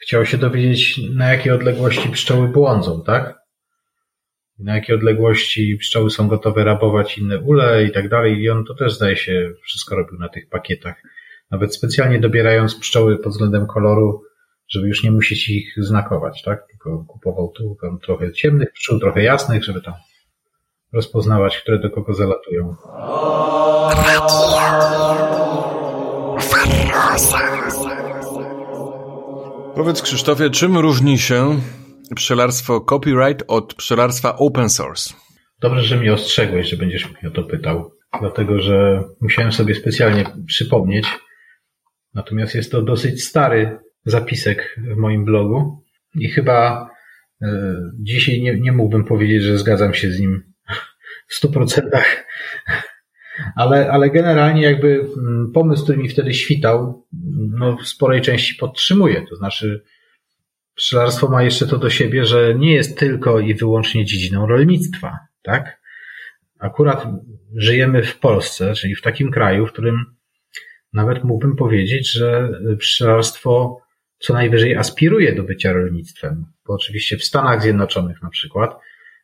chciał się dowiedzieć, na jakiej odległości pszczoły błądzą, tak? Na jakiej odległości pszczoły są gotowe rabować inne ule i tak dalej. I on to też zdaje się wszystko robił na tych pakietach. Nawet specjalnie dobierając pszczoły pod względem koloru, żeby już nie musieć ich znakować, tak? Tylko kupował tu tam trochę ciemnych pszczół, trochę jasnych, żeby tam rozpoznawać, które do kogo zalatują. Powiedz Krzysztofie, czym różni się pszczelarstwo copyright od pszczelarstwa open source? Dobrze, że mnie ostrzegłeś, że będziesz mnie o to pytał, dlatego że musiałem sobie specjalnie przypomnieć, Natomiast jest to dosyć stary zapisek w moim blogu i chyba Dzisiaj nie, nie mógłbym powiedzieć, że zgadzam się z nim w stu procentach, ale, ale generalnie jakby mm, pomysł, który mi wtedy świtał, no w sporej części podtrzymuję. To znaczy, pszczelarstwo ma jeszcze to do siebie, że nie jest tylko i wyłącznie dziedziną rolnictwa, tak? Akurat żyjemy w Polsce, czyli w takim kraju, w którym nawet mógłbym powiedzieć, że pszczelarstwo co najwyżej aspiruje do bycia rolnictwem. Bo oczywiście w Stanach Zjednoczonych na przykład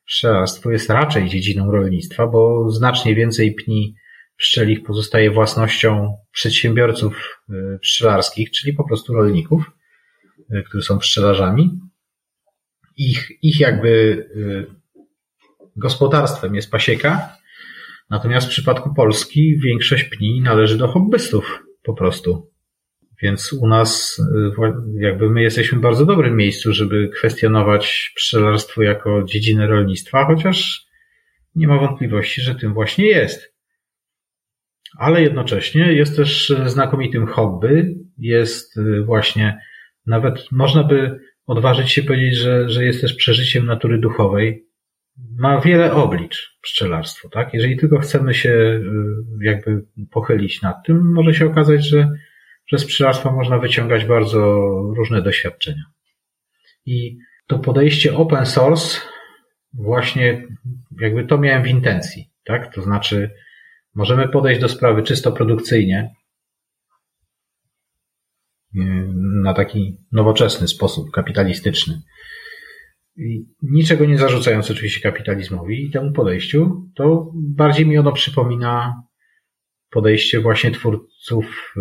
pszczelarstwo jest raczej dziedziną rolnictwa, bo znacznie więcej pni pszczelich pozostaje własnością przedsiębiorców y, pszczelarskich, czyli po prostu rolników, y, którzy są pszczelarzami. Ich, ich jakby y, gospodarstwem jest pasieka, natomiast w przypadku Polski większość pni należy do hobbystów po prostu. Więc u nas jakby my jesteśmy w bardzo dobrym miejscu, żeby kwestionować pszczelarstwo jako dziedzinę rolnictwa, chociaż nie ma wątpliwości, że tym właśnie jest ale jednocześnie jest też znakomitym hobby. Jest y, właśnie, nawet można by odważyć się powiedzieć, że, że jest też przeżyciem natury duchowej. Ma wiele oblicz pszczelarstwo, tak? Jeżeli tylko chcemy się y, jakby pochylić nad tym, może się okazać, że, że z pszczelarstwa można wyciągać bardzo różne doświadczenia. I to podejście open source właśnie jakby to miałem w intencji, tak? To znaczy, Możemy podejść do sprawy czysto produkcyjnie, na taki nowoczesny sposób, kapitalistyczny. Niczego nie zarzucając oczywiście kapitalizmowi i temu podejściu, to bardziej mi ono przypomina podejście właśnie twórców e,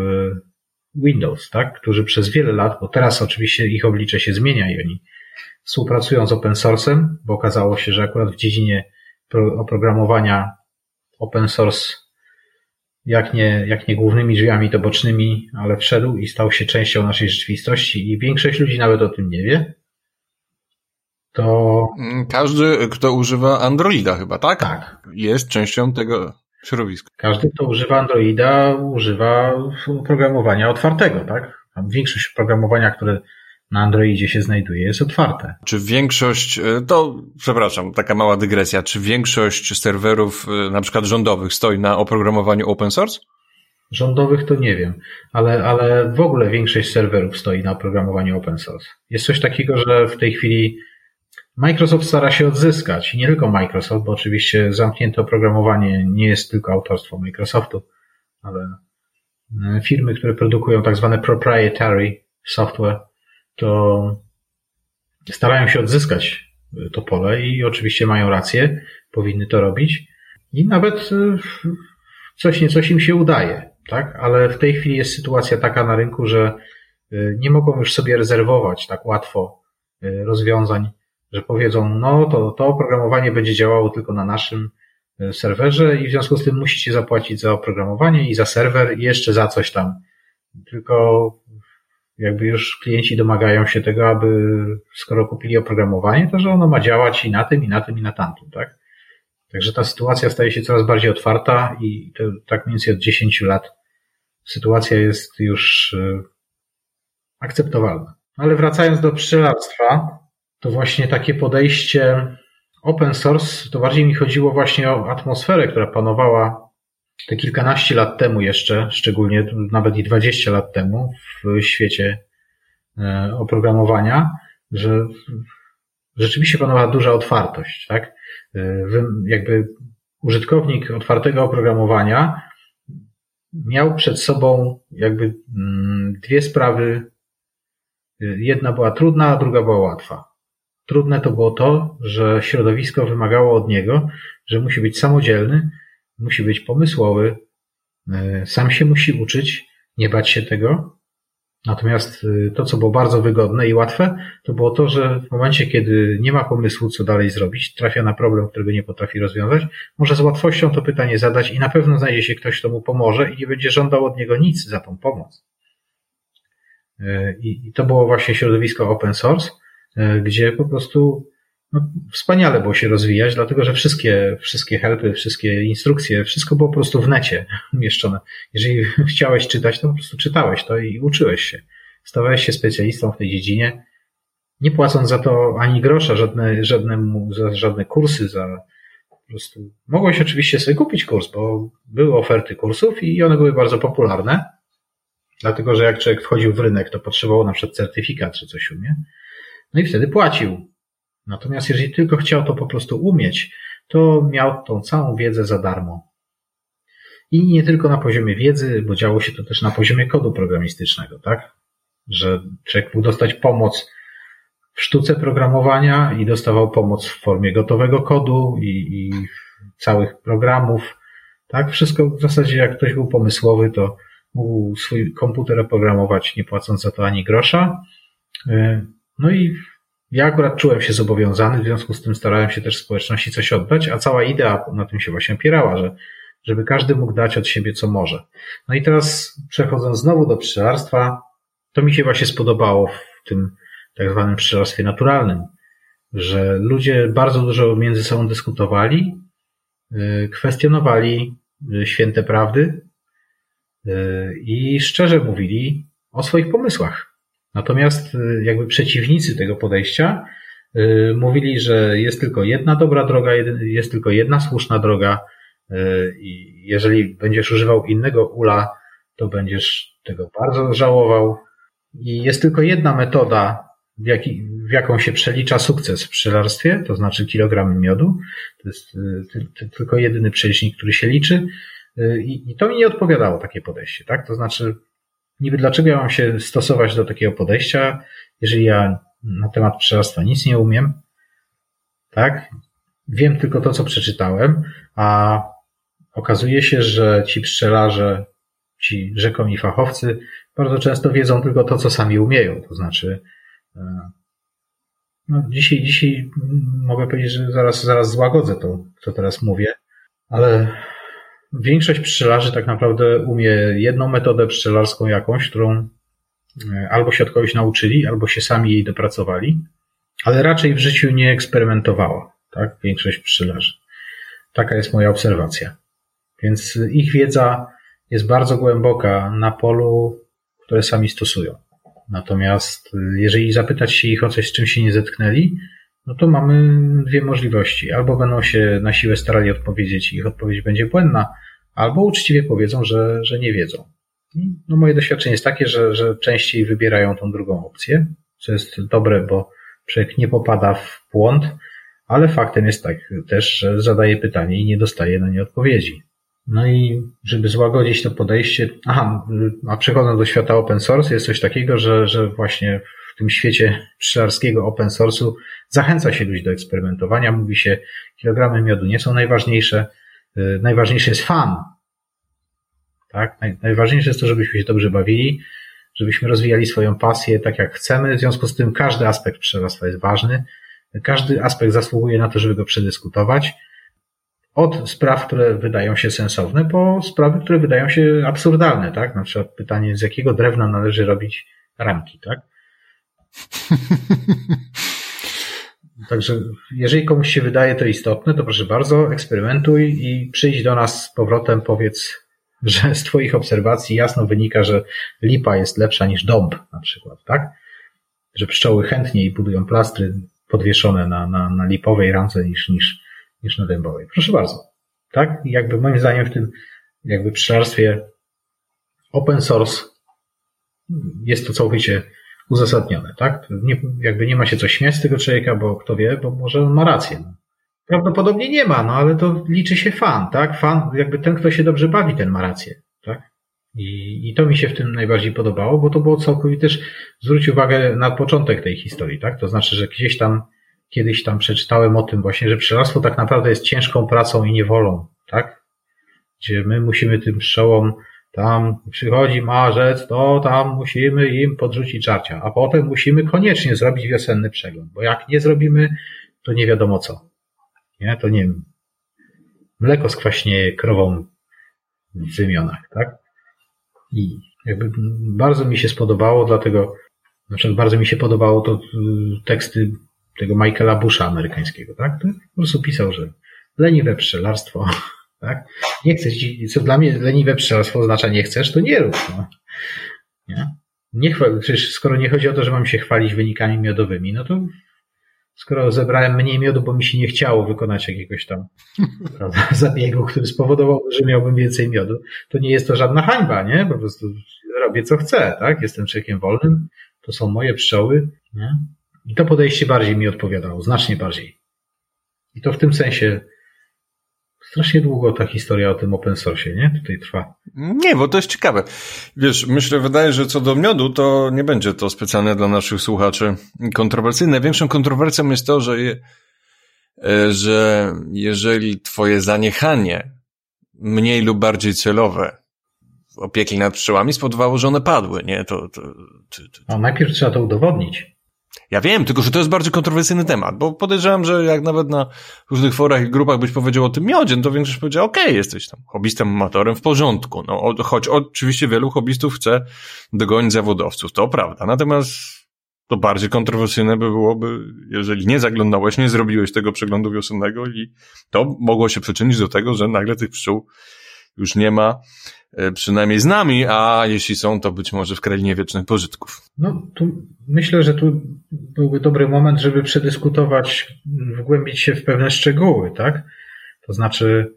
Windows, tak? którzy przez wiele lat, bo teraz oczywiście ich oblicze się zmienia i oni współpracują z open source'em, bo okazało się, że akurat w dziedzinie oprogramowania open source jak nie, jak nie głównymi drzwiami, to bocznymi, ale wszedł i stał się częścią naszej rzeczywistości i większość ludzi nawet o tym nie wie, to... Mm, każdy, kto używa Androida chyba, tak? Tak. Jest częścią tego środowiska. Każdy, kto używa Androida, używa oprogramowania otwartego, tak? Większość oprogramowania, które na Androidzie się znajduje, jest otwarte. Czy większość, e, to przepraszam, taka mała dygresja, czy większość serwerów e, na przykład rządowych stoi na oprogramowaniu open source? Rządowych to nie wiem, ale, ale w ogóle większość serwerów stoi na oprogramowaniu open source. Jest coś takiego, że w tej chwili Microsoft stara się odzyskać, i nie tylko Microsoft, bo oczywiście zamknięte oprogramowanie nie jest tylko autorstwo Microsoftu, ale e, firmy, które produkują tak zwane proprietary software, to starają się odzyskać to pole i oczywiście mają rację, powinny to robić. I nawet e, coś nie coś im się udaje, tak? Ale w tej chwili jest sytuacja taka na rynku, że e, nie mogą już sobie rezerwować tak łatwo e, rozwiązań, że powiedzą, no to, to oprogramowanie będzie działało tylko na naszym serwerze i w związku z tym musicie zapłacić za oprogramowanie i za serwer i jeszcze za coś tam. Tylko jakby już klienci domagają się tego, aby skoro kupili oprogramowanie, to że ono ma działać i na tym, i na tym, i na tamtym, tak? Także ta sytuacja staje się coraz bardziej otwarta i to, tak mniej więcej od 10 lat sytuacja jest już e, akceptowalna. Ale wracając do pszczelarstwa, to właśnie takie podejście open source, to bardziej mi chodziło właśnie o atmosferę, która panowała te kilkanaście lat temu jeszcze, szczególnie nawet i dwadzieścia lat temu w świecie e, oprogramowania, że rzeczywiście panowała duża otwartość, tak? E, jakby użytkownik otwartego oprogramowania miał przed sobą jakby mm, dwie sprawy. E, jedna była trudna, a druga była łatwa. Trudne to było to, że środowisko wymagało od niego, że musi być samodzielny, musi być pomysłowy, e, sam się musi uczyć, nie bać się tego. Natomiast e, to, co było bardzo wygodne i łatwe, to było to, że w momencie, kiedy nie ma pomysłu, co dalej zrobić, trafia na problem, którego nie potrafi rozwiązać, może z łatwością to pytanie zadać i na pewno znajdzie się ktoś, kto mu pomoże i nie będzie żądał od niego nic za tą pomoc. E, I to było właśnie środowisko open source, gdzie po prostu no, wspaniale było się rozwijać, dlatego że wszystkie, wszystkie helpy, wszystkie instrukcje, wszystko było po prostu w necie umieszczone. Jeżeli chciałeś czytać, to po prostu czytałeś to i uczyłeś się. Stawałeś się specjalistą w tej dziedzinie nie płacąc za to ani grosza, żadne, żadnemu, za żadne kursy, za po prostu. Mogłeś oczywiście sobie kupić kurs, bo były oferty kursów i one były bardzo popularne. Dlatego, że jak człowiek wchodził w rynek, to potrzebował na przykład certyfikat czy coś umie. No i wtedy płacił. Natomiast jeżeli tylko chciał to po prostu umieć, to miał tą całą wiedzę za darmo. I nie tylko na poziomie wiedzy, bo działo się to też na poziomie kodu programistycznego, tak? Że człowiek mógł dostać pomoc w sztuce programowania i dostawał pomoc w formie gotowego kodu i, i całych programów. Tak, wszystko w zasadzie jak ktoś był pomysłowy, to mógł swój komputer oprogramować, nie płacąc za to ani grosza. No i ja akurat czułem się zobowiązany, w związku z tym starałem się też społeczności coś oddać, a cała idea na tym się właśnie opierała, że żeby każdy mógł dać od siebie co może. No i teraz przechodząc znowu do pszczelarstwa, to mi się właśnie spodobało w tym tak zwanym pszczelarstwie naturalnym, że ludzie bardzo dużo między sobą dyskutowali, y, kwestionowali y, święte prawdy y, i szczerze mówili o swoich pomysłach. Natomiast jakby przeciwnicy tego podejścia mówili, że jest tylko jedna dobra droga, jest tylko jedna słuszna droga i jeżeli będziesz używał innego ula, to będziesz tego bardzo żałował. I jest tylko jedna metoda w, jaki, w jaką się przelicza sukces w pszczelarstwie, to znaczy kilogramy miodu. To jest y, tylko jedyny przelicznik, który się liczy. Y, I, I to mi nie odpowiadało takie podejście, tak? To znaczy, niby dlaczego ja mam się stosować do takiego podejścia, jeżeli ja na temat pszczelarstwa nic nie umiem, tak? Wiem tylko to, co przeczytałem, a okazuje się, że ci pszczelarze, ci rzekomi fachowcy bardzo często wiedzą tylko to, co sami umieją. To znaczy, no, dzisiaj, dzisiaj mogę powiedzieć, że zaraz, zaraz złagodzę to, co teraz mówię, ale większość pszczelarzy tak naprawdę umie jedną metodę pszczelarską jakąś, którą e, albo się od kogoś nauczyli, albo się sami jej dopracowali, ale raczej w życiu nie eksperymentowała, tak? Większość pszczelarzy. Taka jest moja obserwacja. Więc ich wiedza jest bardzo głęboka na polu, które sami stosują. Natomiast y, jeżeli zapytać się ich o coś, z czym się nie zetknęli, no to mamy dwie możliwości. Albo będą się na siłę starali odpowiedzieć i ich odpowiedź będzie błędna, albo uczciwie powiedzą, że, że nie wiedzą. No moje doświadczenie jest takie, że, że częściej wybierają tą drugą opcję, co jest dobre, bo człowiek nie popada w błąd, ale faktem jest tak też, że zadaje pytanie i nie dostaje na nie odpowiedzi. No i żeby złagodzić to podejście, aha, a przechodząc do świata open source, jest coś takiego, że, że właśnie w tym świecie pszczelarskiego open source'u zachęca się ludzi do eksperymentowania. Mówi się, kilogramy miodu nie są najważniejsze, y, najważniejszy jest fan. Tak? Najważniejsze jest to, żebyśmy się dobrze bawili, żebyśmy rozwijali swoją pasję tak jak chcemy. W związku z tym każdy aspekt pszczelarstwa jest ważny. Każdy aspekt zasługuje na to, żeby go przedyskutować od spraw, które wydają się sensowne, po sprawy, które wydają się absurdalne, tak? Na przykład pytanie, z jakiego drewna należy robić ramki, tak? Także jeżeli komuś się wydaje to istotne, to proszę bardzo, eksperymentuj i przyjdź do nas z powrotem, powiedz, że z Twoich obserwacji jasno wynika, że lipa jest lepsza niż dąb na przykład, tak? Że pszczoły chętniej budują plastry podwieszone na, na, na lipowej ramce niż, niż, niż na dębowej. Proszę bardzo. Tak? Jakby moim zdaniem w tym jakby pszczelarstwie open source jest to całkowicie uzasadnione, tak? Nie, jakby nie ma się co śmiać z tego człowieka, bo kto wie, bo może on ma rację. Prawdopodobnie nie ma, no ale to liczy się fan, tak? Fan, jakby ten, kto się dobrze bawi, ten ma rację, tak? I, I to mi się w tym najbardziej podobało, bo to było całkowicie też, zwróć uwagę na początek tej historii, tak? To znaczy, że gdzieś tam kiedyś tam przeczytałem o tym właśnie, że pszczelarstwo tak naprawdę jest ciężką pracą i niewolą, tak? Gdzie my musimy tym pszczołom tam przychodzi marzec, to tam musimy im podrzucić żarcia, a potem musimy koniecznie zrobić wiosenny przegląd, bo jak nie zrobimy, to nie wiadomo co. Nie, to nie wiem, mleko skwaśnieje krową w wymionach, tak? I jakby bardzo mi się spodobało, dlatego, na przykład bardzo mi się podobało to y, teksty tego Michaela Busha amerykańskiego, tak? To po prostu pisał, że leniwe pszczelarstwo, tak? Nie chcesz, co dla mnie leniwe pszczelarstwo oznacza nie chcesz, to nie rób, no. Nie? nie chwal, przecież skoro nie chodzi o to, że mam się chwalić wynikami miodowymi, no to skoro zebrałem mniej miodu, bo mi się nie chciało wykonać jakiegoś tam prawda, zabiegu, który spowodował, że miałbym więcej miodu, to nie jest to żadna hańba, nie? Po prostu robię co chcę, tak? Jestem człowiekiem wolnym, to są moje pszczoły, nie? I to podejście bardziej mi odpowiadało, znacznie bardziej. I to w tym sensie strasznie długo ta historia o tym open source, nie? Tutaj trwa. Nie, bo to jest ciekawe. Wiesz, myślę, wydaje, że co do miodu, to nie będzie to specjalne dla naszych słuchaczy kontrowersyjne. Większą kontrowersją jest to, że, je, e, że jeżeli twoje zaniechanie mniej lub bardziej celowe opieki nad pszczołami spowodowało, że one padły, nie? To, to, to, to. Najpierw trzeba to udowodnić. Ja wiem, tylko że to jest bardzo kontrowersyjny temat, bo podejrzewam, że jak nawet na różnych forach i grupach byś powiedział o tym miodzie, no to większość powiedział, okej, okay, jesteś tam hobbystem, amatorem, w porządku. No, choć oczywiście wielu hobbystów chce dogonić zawodowców, to prawda. Natomiast to bardziej kontrowersyjne by byłoby, jeżeli nie zaglądałeś, nie zrobiłeś tego przeglądu wiosennego i to mogło się przyczynić do tego, że nagle tych pszczół już nie ma, przynajmniej z nami, a jeśli są, to być może w krainie wiecznych pożytków. No, tu myślę, że tu byłby dobry moment, żeby przedyskutować, wgłębić się w pewne szczegóły, tak? To znaczy,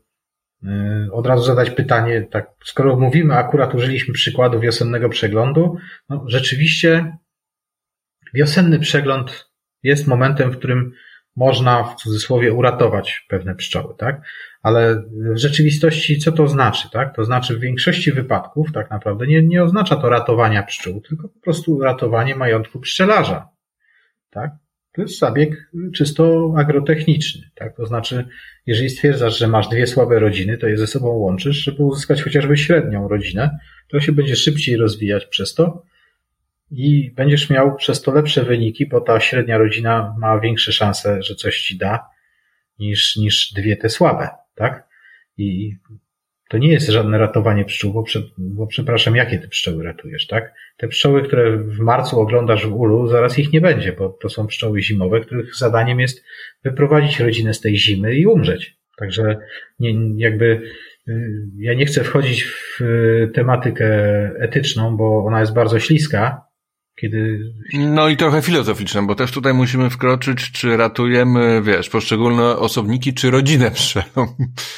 yy, od razu zadać pytanie, tak, skoro mówimy, akurat użyliśmy przykładu wiosennego przeglądu, no rzeczywiście wiosenny przegląd jest momentem, w którym można w cudzysłowie uratować pewne pszczoły, tak? Ale w rzeczywistości co to znaczy, tak? To znaczy w większości wypadków tak naprawdę nie, nie oznacza to ratowania pszczół, tylko po prostu ratowanie majątku pszczelarza, tak? To jest zabieg czysto agrotechniczny, tak? To znaczy, jeżeli stwierdzasz, że masz dwie słabe rodziny, to je ze sobą łączysz, żeby uzyskać chociażby średnią rodzinę, to się będzie szybciej rozwijać przez to, i będziesz miał przez to lepsze wyniki, bo ta średnia rodzina ma większe szanse, że coś ci da, niż, niż dwie te słabe, tak? I to nie jest żadne ratowanie pszczół, bo, prze, bo przepraszam, jakie ty pszczoły ratujesz, tak? Te pszczoły, które w marcu oglądasz w ulu, zaraz ich nie będzie, bo to są pszczoły zimowe, których zadaniem jest wyprowadzić rodzinę z tej zimy i umrzeć. Także nie, jakby y, ja nie chcę wchodzić w y, tematykę etyczną, bo ona jest bardzo śliska, kiedy... No i trochę filozoficzne, bo też tutaj musimy wkroczyć, czy ratujemy, wiesz, poszczególne osobniki, czy rodzinę pszczelą.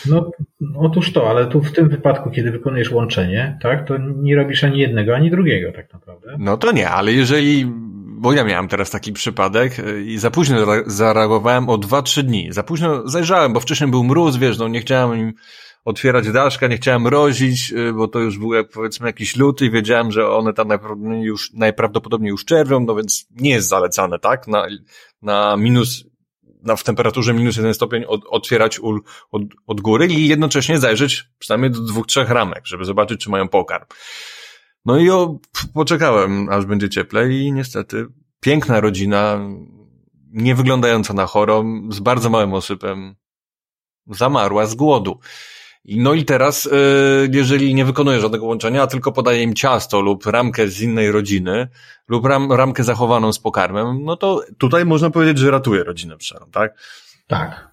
No, otóż to, ale tu w tym wypadku, kiedy wykonujesz łączenie, tak, to nie robisz ani jednego, ani drugiego tak naprawdę. No to nie, ale jeżeli, bo ja miałem teraz taki przypadek i za późno zareagowałem o 2-3 dni. Za późno zajrzałem, bo wcześniej był mróz, wiesz, no nie chciałem im otwierać daszka, nie chciałem rozić, y, bo to już był jak powiedzmy jakiś luty i wiedziałem, że one tam najprawdopodobniej już, najprawdopodobniej już czerwią, no więc nie jest zalecane, tak? Na, na minus, na, w temperaturze minus jeden stopień od, otwierać ul od, od góry i jednocześnie zajrzeć przynajmniej do dwóch, trzech ramek, żeby zobaczyć, czy mają pokarm. No i o, poczekałem, aż będzie cieplej i niestety piękna rodzina, nie wyglądająca na chorą, z bardzo małym osypem, zamarła z głodu. No i teraz, e, jeżeli nie wykonuje żadnego łączenia, a tylko podaje im ciasto lub ramkę z innej rodziny, lub ram, ramkę zachowaną z pokarmem, no to tutaj można powiedzieć, że ratuje rodzinę pszczelą, tak? Tak.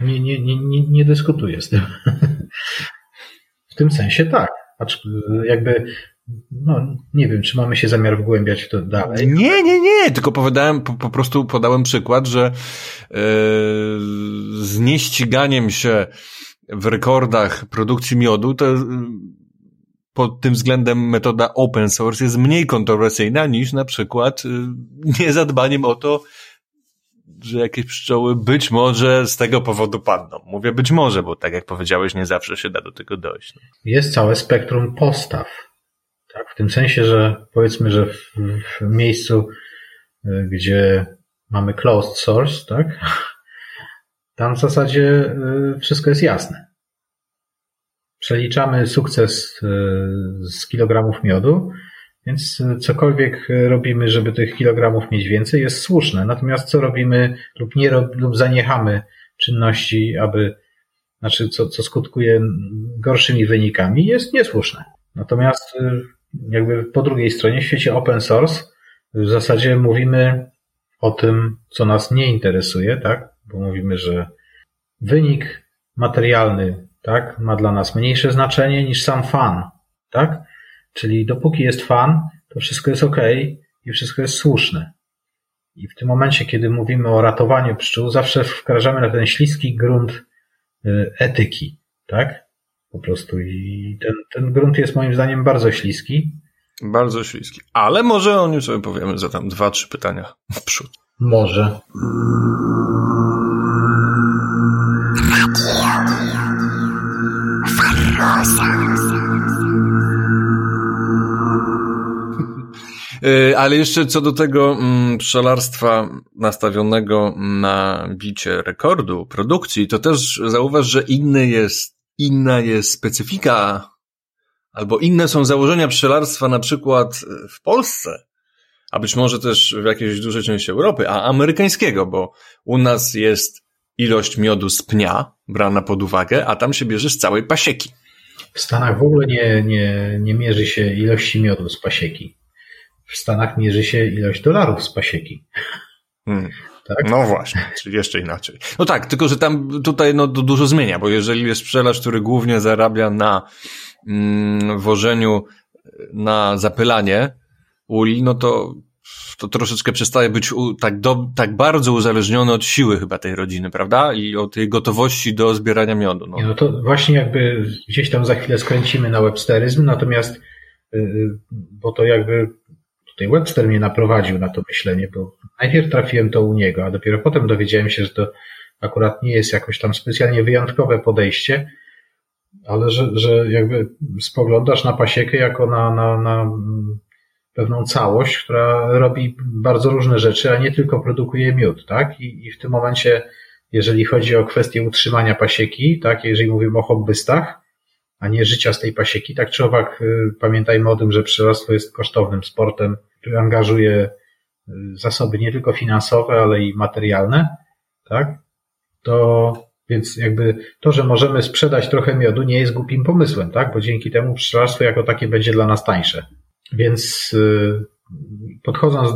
Nie, nie, nie, nie, nie dyskutuję z tym. w tym sensie tak. Jakby no, nie wiem, czy mamy się zamiar wgłębiać w to dalej. Nie, nie, nie, tylko powiedziałem, po, po prostu podałem przykład, że yy, z nieściganiem się w rekordach produkcji miodu, to y, pod tym względem metoda open source jest mniej kontrowersyjna niż na przykład y, niezadbaniem o to, że jakieś pszczoły być może z tego powodu padną. Mówię być może, bo tak jak powiedziałeś, nie zawsze się da do tego dojść. No. Jest całe spektrum postaw. Tak, w tym sensie, że powiedzmy, że w, w miejscu, y, gdzie mamy closed source, tak, tam w zasadzie y, wszystko jest jasne. Przeliczamy sukces y, z kilogramów miodu, więc cokolwiek robimy, żeby tych kilogramów mieć więcej, jest słuszne. Natomiast co robimy lub nie rob, lub zaniechamy czynności, aby, znaczy co, co skutkuje gorszymi wynikami, jest niesłuszne. Natomiast y, jakby po drugiej stronie, w świecie open source, w zasadzie mówimy o tym, co nas nie interesuje, tak? Bo mówimy, że wynik materialny tak, ma dla nas mniejsze znaczenie niż sam fan. Tak? Czyli dopóki jest fan, to wszystko jest ok i wszystko jest słuszne. I w tym momencie, kiedy mówimy o ratowaniu pszczół, zawsze wkraczamy na ten śliski grunt y, etyki, tak? Po prostu i ten, ten grunt jest moim zdaniem bardzo śliski. Bardzo śliski. Ale może o nim sobie powiemy za tam dwa, trzy pytania w przód. Może. Ale jeszcze co do tego mm, pszczelarstwa nastawionego na bicie rekordu produkcji, to też zauważ, że inny jest, inna jest specyfika, albo inne są założenia pszczelarstwa na przykład w Polsce, a być może też w jakiejś dużej części Europy, a amerykańskiego, bo u nas jest ilość miodu z pnia brana pod uwagę, a tam się bierze z całej pasieki. W Stanach w ogóle nie, nie, nie mierzy się ilości miodu z pasieki. W Stanach mierzy się ilość dolarów z pasieki. Hmm. Tak? No właśnie, czyli jeszcze inaczej. No tak, tylko że tam tutaj no, to dużo zmienia, bo jeżeli jest pszczelarz, który głównie zarabia na mm, wożeniu na zapylanie uli, no to to troszeczkę przestaje być u, tak, do, tak bardzo uzależniony od siły chyba tej rodziny, prawda? I od tej gotowości do zbierania miodu. No. no to właśnie jakby gdzieś tam za chwilę skręcimy na websteryzm, natomiast y, y, bo to jakby tutaj Webster mnie naprowadził na to myślenie, bo najpierw trafiłem to u niego, a dopiero potem dowiedziałem się, że to akurat nie jest jakoś tam specjalnie wyjątkowe podejście, ale że, że jakby spoglądasz na pasiekę jako na, na, na pewną całość, która robi bardzo różne rzeczy, a nie tylko produkuje miód, tak? I, i w tym momencie, jeżeli chodzi o kwestię utrzymania pasieki, tak, jeżeli mówimy o hobbystach, a nie życia z tej pasieki, tak czy owak y, pamiętajmy o tym, że pszczelarstwo jest kosztownym sportem, angażuje y, zasoby nie tylko finansowe, ale i materialne, tak? To więc jakby to, że możemy sprzedać trochę miodu nie jest głupim pomysłem, tak? Bo dzięki temu pszczelarstwo jako takie będzie dla nas tańsze. Więc y, podchodząc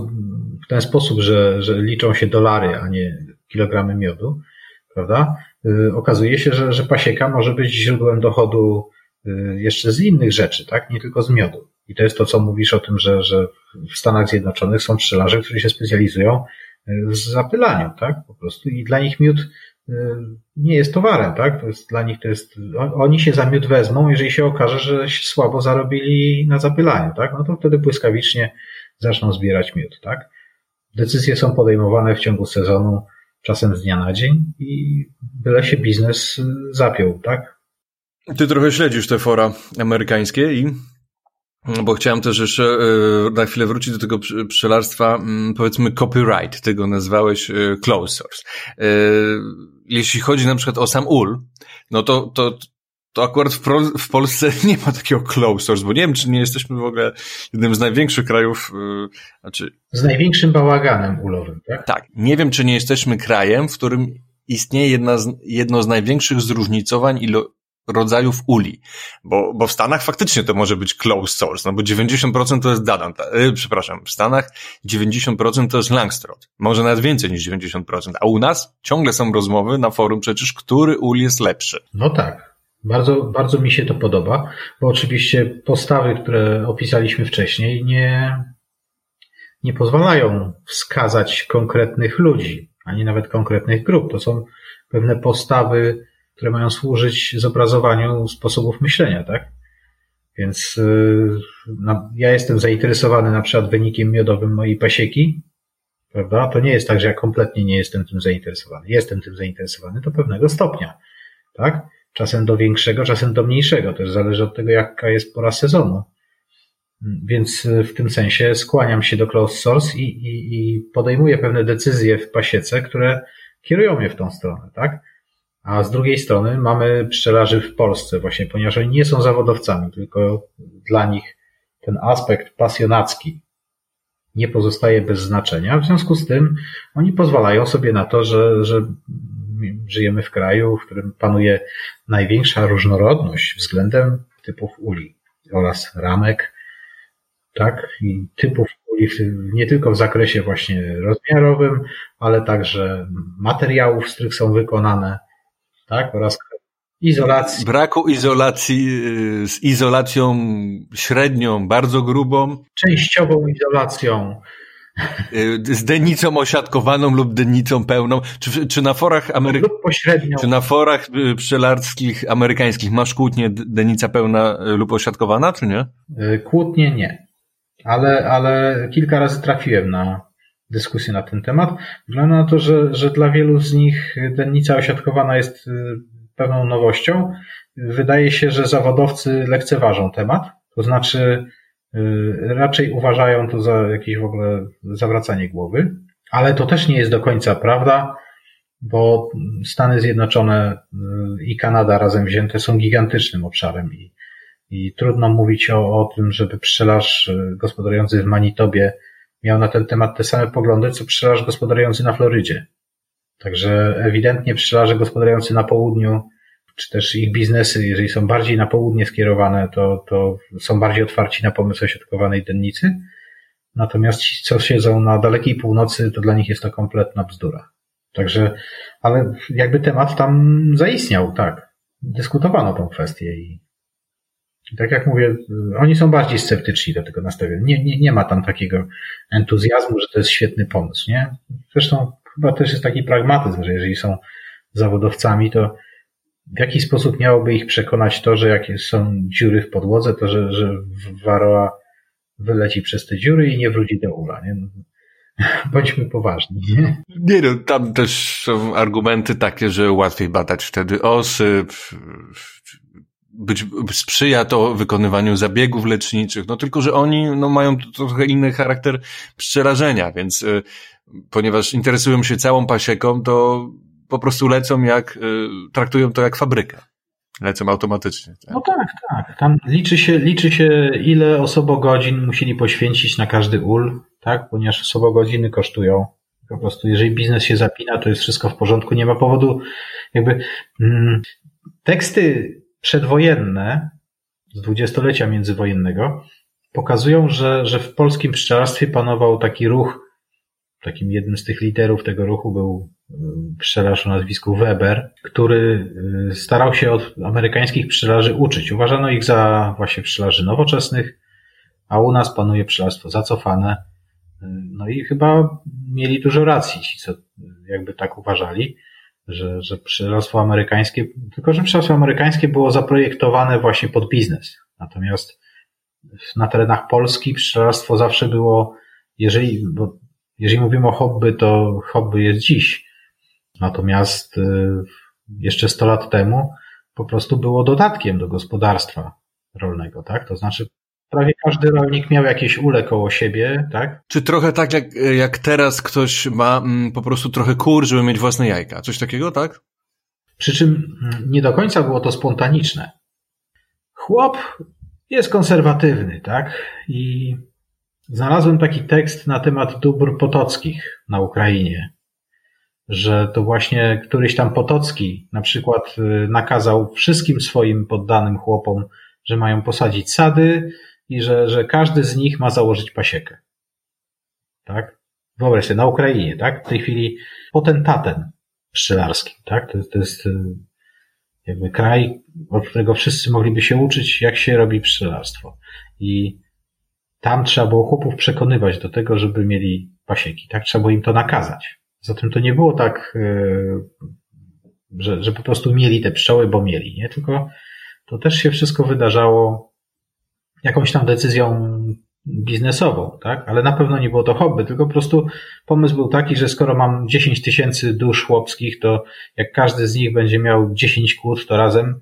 w ten sposób, że, że liczą się dolary, a nie kilogramy miodu, prawda? Y, okazuje się, że, że pasieka może być źródłem dochodu jeszcze z innych rzeczy, tak? Nie tylko z miodu. I to jest to, co mówisz o tym, że, że w Stanach Zjednoczonych są pszczelarze, którzy się specjalizują w zapylaniu, tak? Po prostu i dla nich miód nie jest towarem, tak? To jest dla nich to jest, oni się za miód wezmą, jeżeli się okaże, że słabo zarobili na zapylaniu, tak? No to wtedy błyskawicznie zaczną zbierać miód, tak? Decyzje są podejmowane w ciągu sezonu, czasem z dnia na dzień i byle się biznes zapiął, tak? Ty trochę śledzisz te fora amerykańskie i bo chciałem też jeszcze e, na chwilę wrócić do tego pszczelarstwa, mm, powiedzmy copyright, ty go nazwałeś e, closed source. E, jeśli chodzi na przykład o sam ul, no to, to, to akurat w, w Polsce nie ma takiego closed source, bo nie wiem, czy nie jesteśmy w ogóle jednym z największych krajów, znaczy... Z największym bałaganem ulowym, tak? Tak. Nie wiem, czy nie jesteśmy krajem, w którym istnieje jedna z, jedno z największych zróżnicowań ilo, rodzajów uli, bo, bo w Stanach faktycznie to może być closed source, no bo 90% to jest Dadan, yy, przepraszam, w Stanach 90% to jest Langstroth, może nawet więcej niż 90%, a u nas ciągle są rozmowy na forum przecież, który ul jest lepszy. No tak. Bardzo, bardzo mi się to podoba, bo oczywiście postawy, które opisaliśmy wcześniej, nie, nie pozwalają wskazać konkretnych ludzi, ani nawet konkretnych grup. To są pewne postawy które mają służyć zobrazowaniu sposobów myślenia, tak? Więc no, ja jestem zainteresowany na przykład wynikiem miodowym mojej pasieki, prawda? To nie jest tak, że ja kompletnie nie jestem tym zainteresowany. Jestem tym zainteresowany do pewnego stopnia, tak? Czasem do większego, czasem do mniejszego. Też zależy od tego, jaka jest pora sezonu. Więc y, w tym sensie skłaniam się do closed source i, i, i podejmuję pewne decyzje w pasiece, które kierują mnie w tą stronę, tak? A z drugiej strony mamy pszczelarzy w Polsce właśnie, ponieważ oni nie są zawodowcami, tylko dla nich ten aspekt pasjonacki nie pozostaje bez znaczenia. W związku z tym oni pozwalają sobie na to, że, że żyjemy w kraju, w którym panuje największa różnorodność względem typów uli oraz ramek, tak, i typów uli nie tylko w zakresie właśnie rozmiarowym, ale także materiałów, z których są wykonane, tak? Oraz Izolacji. Braku izolacji, y, z izolacją średnią, bardzo grubą. Częściową izolacją. Y, z denicą osiadkowaną lub denicą pełną. Czy, czy na forach Amery... lub pośrednią. Czy na forach y, pszczelarskich amerykańskich masz kłótnie denica pełna lub osiadkowana, czy nie? Kłótnie nie. Ale, ale kilka razy trafiłem na dyskusję na ten temat. Wygląda na to, że, że dla wielu z nich dennica osiadkowana jest pewną nowością. Wydaje się, że zawodowcy lekceważą temat, to znaczy y, raczej uważają to za jakieś w ogóle zawracanie głowy, ale to też nie jest do końca prawda, bo Stany Zjednoczone y, i Kanada razem wzięte są gigantycznym obszarem i, i trudno mówić o, o tym, żeby pszczelarz y, gospodarujący w Manitobie miał na ten temat te same poglądy, co pszczelarz gospodarujący na Florydzie. Także ewidentnie pszczelarze gospodarujący na południu, czy też ich biznesy, jeżeli są bardziej na południe skierowane, to, to są bardziej otwarci na pomysł ośrodkowanej dennicy. Natomiast ci, co siedzą na dalekiej północy, to dla nich jest to kompletna bzdura. Także, ale jakby temat tam zaistniał, tak. Dyskutowano tą kwestię i, i tak jak mówię, oni są bardziej sceptyczni do tego nastawienia. Nie, nie, nie ma tam takiego entuzjazmu, że to jest świetny pomysł, nie? Zresztą chyba też jest taki pragmatyzm, że jeżeli są zawodowcami, to w jaki sposób miałoby ich przekonać to, że jakie są dziury w podłodze, to że, że Waroa wyleci przez te dziury i nie wróci do ula, nie? No, bądźmy poważni, nie? Nie no, tam też są argumenty takie, że łatwiej badać wtedy osy, być, sprzyja to wykonywaniu zabiegów leczniczych, no tylko, że oni no, mają trochę inny charakter pszczelarzenia, więc y, ponieważ interesują się całą pasieką, to po prostu lecą jak, y, traktują to jak fabrykę. Lecą automatycznie. Tak? No tak, tak. Tam liczy się, liczy się, ile osobogodzin musieli poświęcić na każdy ul, tak? Ponieważ osobogodziny kosztują. Po prostu, jeżeli biznes się zapina, to jest wszystko w porządku. Nie ma powodu, jakby, mm, teksty przedwojenne z dwudziestolecia międzywojennego pokazują, że, że w polskim pszczelarstwie panował taki ruch takim jednym z tych liderów tego ruchu był y, pszczelarz o nazwisku Weber, który y, starał się od amerykańskich pszczelarzy uczyć. Uważano ich za właśnie pszczelarzy nowoczesnych, a u nas panuje pszczelarstwo zacofane. Y, no i chyba mieli dużo racji ci, co jakby tak uważali, że, że pszczelarstwo amerykańskie, tylko że pszczelarstwo amerykańskie było zaprojektowane właśnie pod biznes. Natomiast na terenach Polski pszczelarstwo zawsze było, jeżeli, bo jeżeli mówimy o hobby, to hobby jest dziś. Natomiast y, jeszcze 100 lat temu po prostu było dodatkiem do gospodarstwa rolnego, tak? To znaczy prawie każdy rolnik miał jakieś ule koło siebie, tak? Czy trochę tak jak, jak teraz ktoś ma mm, po prostu trochę kur, żeby mieć własne jajka? Coś takiego, tak? Przy czym mm, nie do końca było to spontaniczne. Chłop jest konserwatywny, tak? I Znalazłem taki tekst na temat dóbr potockich na Ukrainie, że to właśnie któryś tam Potocki na przykład y, nakazał wszystkim swoim poddanym chłopom, że mają posadzić sady i że, że każdy z nich ma założyć pasiekę. Tak? Wyobraź sobie, na Ukrainie, tak? W tej chwili potentatem pszczelarskim, tak? To, to jest y, jakby kraj, od którego wszyscy mogliby się uczyć, jak się robi pszczelarstwo. I tam trzeba było chłopów przekonywać do tego, żeby mieli pasieki, tak? Trzeba było im to nakazać. Zatem to nie było tak, e, że, że po prostu mieli te pszczoły, bo mieli, nie? Tylko to też się wszystko wydarzało jakąś tam decyzją biznesową, tak? Ale na pewno nie było to hobby, tylko po prostu pomysł był taki, że skoro mam 10 tysięcy dusz chłopskich, to jak każdy z nich będzie miał 10 kłód, to razem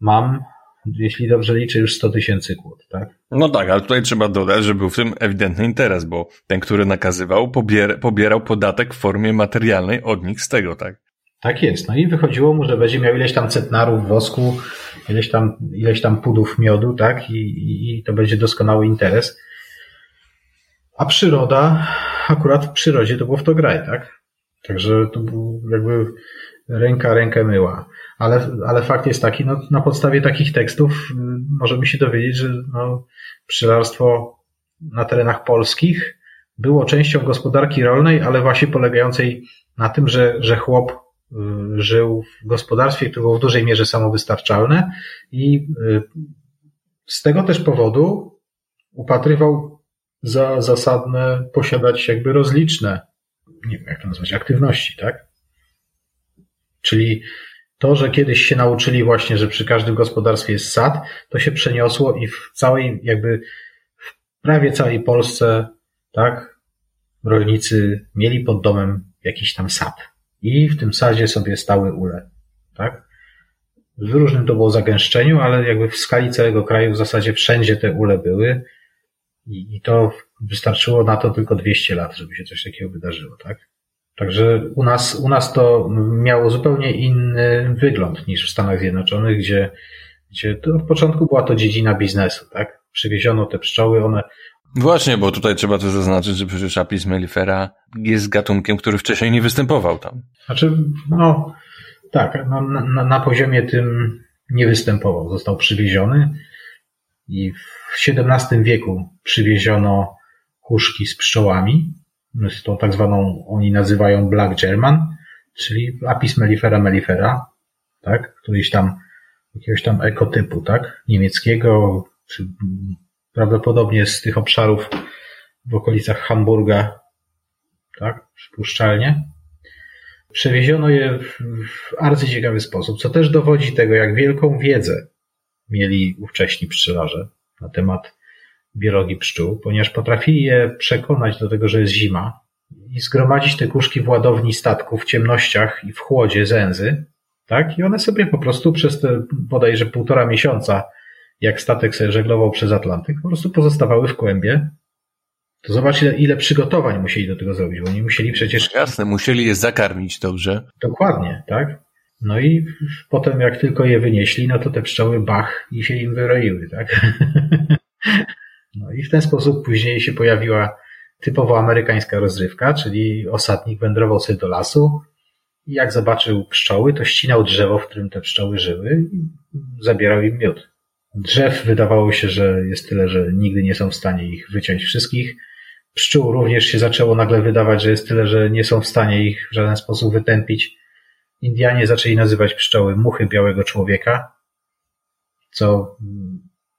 mam jeśli dobrze liczę, już 100 tysięcy kłód, tak? No tak, ale tutaj trzeba dodać, że był w tym ewidentny interes, bo ten, który nakazywał, pobier pobierał podatek w formie materialnej od nich z tego, tak? Tak jest. No i wychodziło mu, że będzie miał ileś tam centnarów wosku, ileś tam, ileś tam pudów miodu, tak? I, i, I to będzie doskonały interes. A przyroda, akurat w przyrodzie to było w to graj, tak? Także to był jakby ręka rękę myła. Ale, ale fakt jest taki, no, na podstawie takich tekstów y, możemy się dowiedzieć, że no, pszczelarstwo na terenach polskich było częścią gospodarki rolnej, ale właśnie polegającej na tym, że, że chłop żył w gospodarstwie, które było w dużej mierze samowystarczalne i z tego też powodu upatrywał za zasadne posiadać jakby rozliczne, nie wiem jak to nazwać, aktywności, tak? Czyli to, że kiedyś się nauczyli właśnie, że przy każdym gospodarstwie jest sad, to się przeniosło i w całej, jakby w prawie całej Polsce, tak, rolnicy mieli pod domem jakiś tam sad. I w tym sadzie sobie stały ule, tak? W różnym to było zagęszczeniu, ale jakby w skali całego kraju w zasadzie wszędzie te ule były i, i to wystarczyło na to tylko 200 lat, żeby się coś takiego wydarzyło, tak? Także u nas, u nas to miało zupełnie inny wygląd niż w Stanach Zjednoczonych, gdzie, gdzie od początku była to dziedzina biznesu, tak? Przywieziono te pszczoły, one. Właśnie, bo tutaj trzeba też zaznaczyć, że przecież Apis mellifera jest gatunkiem, który wcześniej nie występował tam. Znaczy, no, tak, na, na, poziomie tym nie występował. Został przywieziony i w XVII wieku przywieziono kuszki z pszczołami, z tą tak zwaną, oni nazywają Black German, czyli Apis mellifera mellifera, tak, któryś tam, jakiegoś tam ekotypu, tak, niemieckiego, czy prawdopodobnie z tych obszarów w okolicach Hamburga, tak, przypuszczalnie. Przewieziono je w, w arcyciekawy sposób, co też dowodzi tego, jak wielką wiedzę mieli ówcześni pszczelarze na temat biologii pszczół, ponieważ potrafili je przekonać do tego, że jest zima i zgromadzić te kuszki w ładowni statku w ciemnościach i w chłodzie zęzy, tak? I one sobie po prostu przez te bodajże półtora miesiąca, jak statek sobie żeglował przez Atlantyk, po prostu pozostawały w kłębie. To zobacz, ile, ile przygotowań musieli do tego zrobić, bo oni musieli przecież... Jasne, musieli je zakarmić dobrze. Dokładnie, tak? No i potem jak tylko je wynieśli, no to te pszczoły bach i się im wyroiły, tak? No i w ten sposób później się pojawiła typowo amerykańska rozrywka, czyli osadnik wędrował sobie do lasu i jak zobaczył pszczoły, to ścinał drzewo, w którym te pszczoły żyły i zabierał im miód. Drzew wydawało się, że jest tyle, że nigdy nie są w stanie ich wyciąć wszystkich. Pszczół również się zaczęło nagle wydawać, że jest tyle, że nie są w stanie ich w żaden sposób wytępić. Indianie zaczęli nazywać pszczoły muchy białego człowieka, co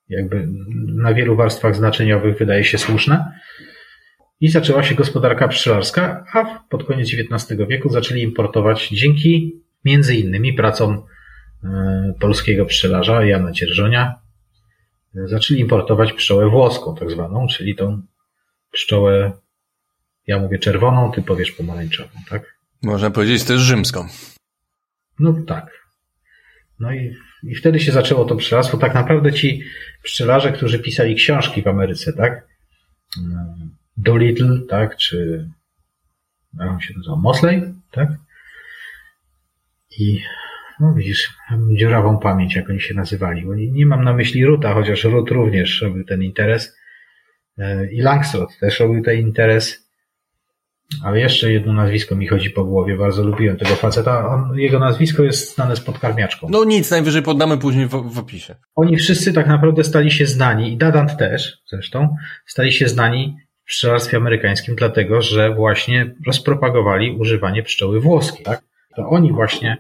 jakby na wielu warstwach znaczeniowych wydaje się słuszne. I zaczęła się gospodarka pszczelarska, a pod koniec XIX wieku zaczęli importować dzięki między innymi pracom polskiego pszczelarza Jana Dzierżonia, zaczęli importować pszczołę włoską, tak zwaną, czyli tą pszczołę, ja mówię czerwoną, ty powiesz pomarańczową, tak? Można powiedzieć też rzymską. No tak. No i, i wtedy się zaczęło to pszczelarstwo. Tak naprawdę ci pszczelarze, którzy pisali książki w Ameryce, tak? Doolittle, tak? Czy jak on się nazywa? Mosley, tak? I no widzisz, dziurawą pamięć, jak oni się nazywali. Bo nie, nie mam na myśli Ruta, chociaż Rut również robił ten interes. E, I Langstroth też robił ten interes. Ale jeszcze jedno nazwisko mi chodzi po głowie. Bardzo lubiłem tego faceta. On, jego nazwisko jest znane z podkarmiaczką. No nic, najwyżej poddamy później w, w opisie. Oni wszyscy tak naprawdę stali się znani, i Dadant też zresztą, stali się znani w pszczelarstwie amerykańskim, dlatego że właśnie rozpropagowali używanie pszczoły włoskiej. Tak? To oni właśnie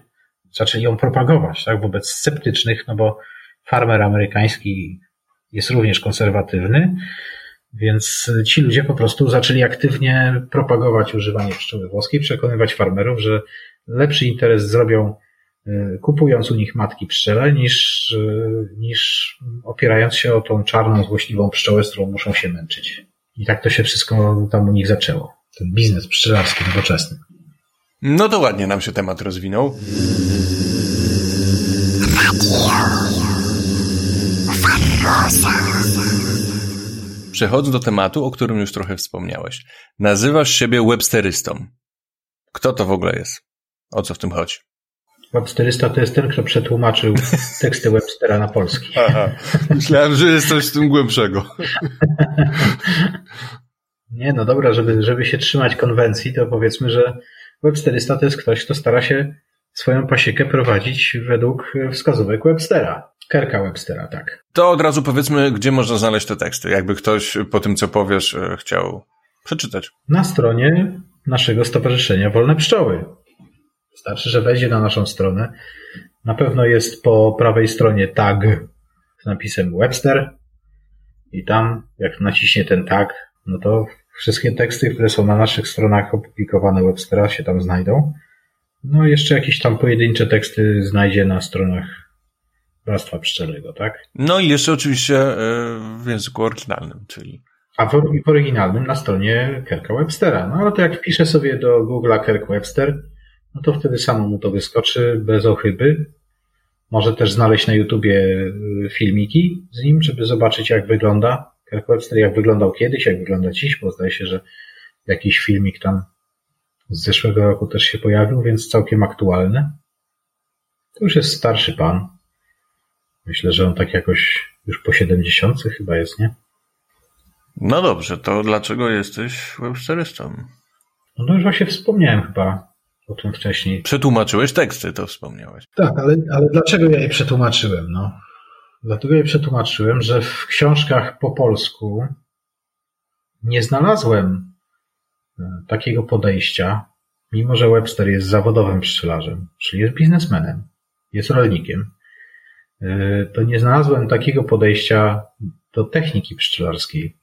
zaczęli ją propagować tak? wobec sceptycznych, no bo farmer amerykański jest również konserwatywny, więc ci ludzie po prostu zaczęli aktywnie propagować używanie pszczoły włoskiej, przekonywać farmerów, że lepszy interes zrobią y, kupując u nich matki pszczele, niż, y, niż opierając się o tą czarną, złośliwą pszczołę, z którą muszą się męczyć. I tak to się wszystko tam u nich zaczęło. Ten biznes pszczelarski nowoczesny. No to ładnie nam się temat rozwinął. Przechodząc do tematu, o którym już trochę wspomniałeś. Nazywasz siebie websterystą. Kto to w ogóle jest? O co w tym chodzi? Websterysta to jest ten, kto przetłumaczył teksty Webstera na polski. Aha. Myślałem, że jest coś w tym głębszego. Nie, no dobra, żeby, żeby się trzymać konwencji, to powiedzmy, że Websterysta to jest ktoś, kto stara się swoją pasiekę prowadzić według wskazówek Webstera. Kerka Webstera, tak. To od razu powiedzmy, gdzie można znaleźć te teksty, jakby ktoś po tym, co powiesz, e, chciał przeczytać. Na stronie naszego Stowarzyszenia Wolne Pszczoły. Wystarczy, że wejdzie na naszą stronę. Na pewno jest po prawej stronie tag z napisem Webster i tam, jak naciśnie ten tag, no to wszystkie teksty, które są na naszych stronach opublikowane Webstera się tam znajdą. No jeszcze jakieś tam pojedyncze teksty znajdzie na stronach Bractwa Pszczelego, tak? No i jeszcze oczywiście e, w języku oryginalnym, czyli a w, w oryginalnym na stronie Kerka Webstera. No ale to jak wpiszę sobie do Google'a Kirk Webster, no to wtedy samo mu to wyskoczy bez ochyby. Może też znaleźć na YouTubie y, filmiki z nim, żeby zobaczyć jak wygląda Kirk Webster, jak wyglądał kiedyś, jak wygląda dziś, bo zdaje się, że jakiś filmik tam z zeszłego roku też się pojawił, więc całkiem aktualny. To już jest starszy pan. Myślę, że on tak jakoś już po 70 chyba jest, nie? No dobrze, to dlaczego jesteś websterystą? No to już właśnie wspomniałem chyba o tym wcześniej. Przetłumaczyłeś teksty, to wspomniałeś. Tak, ale, ale dlaczego ja je przetłumaczyłem? No, dlatego je przetłumaczyłem, że w książkach po polsku nie znalazłem e, takiego podejścia, mimo że Webster jest zawodowym pszczelarzem, czyli jest biznesmenem, jest rolnikiem, e, to nie znalazłem takiego podejścia do techniki pszczelarskiej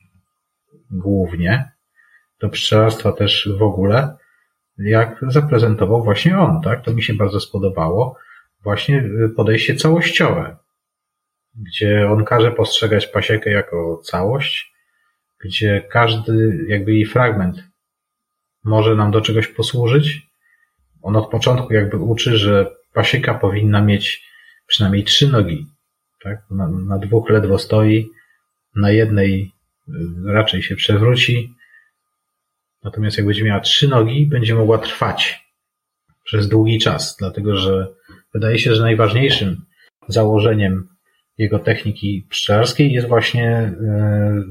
głównie, do pszczelarstwa też w ogóle, jak zaprezentował właśnie on, tak? To mi się bardzo spodobało. Właśnie podejście całościowe, gdzie on każe postrzegać pasiekę jako całość, gdzie każdy jakby jej fragment może nam do czegoś posłużyć. On od początku jakby uczy, że pasieka powinna mieć przynajmniej trzy nogi, tak? Na, na dwóch ledwo stoi, na jednej raczej się przewróci. Natomiast jak będzie miała trzy nogi, będzie mogła trwać przez długi czas, dlatego że wydaje się, że najważniejszym założeniem jego techniki pszczelarskiej jest właśnie e,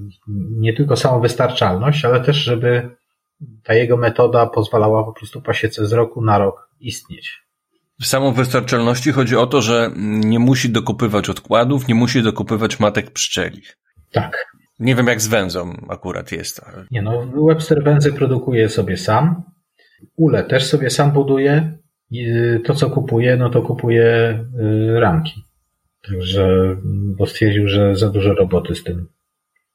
nie tylko samowystarczalność, ale też, żeby ta jego metoda pozwalała po prostu pasiece z roku na rok istnieć. W samowystarczalności chodzi o to, że nie musi dokupywać odkładów, nie musi dokupywać matek pszczeli. Tak. Nie wiem jak z węzą akurat jest. Ale... Nie no, Webster węzy produkuje sobie sam. Ule też sobie sam buduje. Y, to co kupuje, no to kupuje y, ramki. Także, bo stwierdził, że za dużo roboty z tym.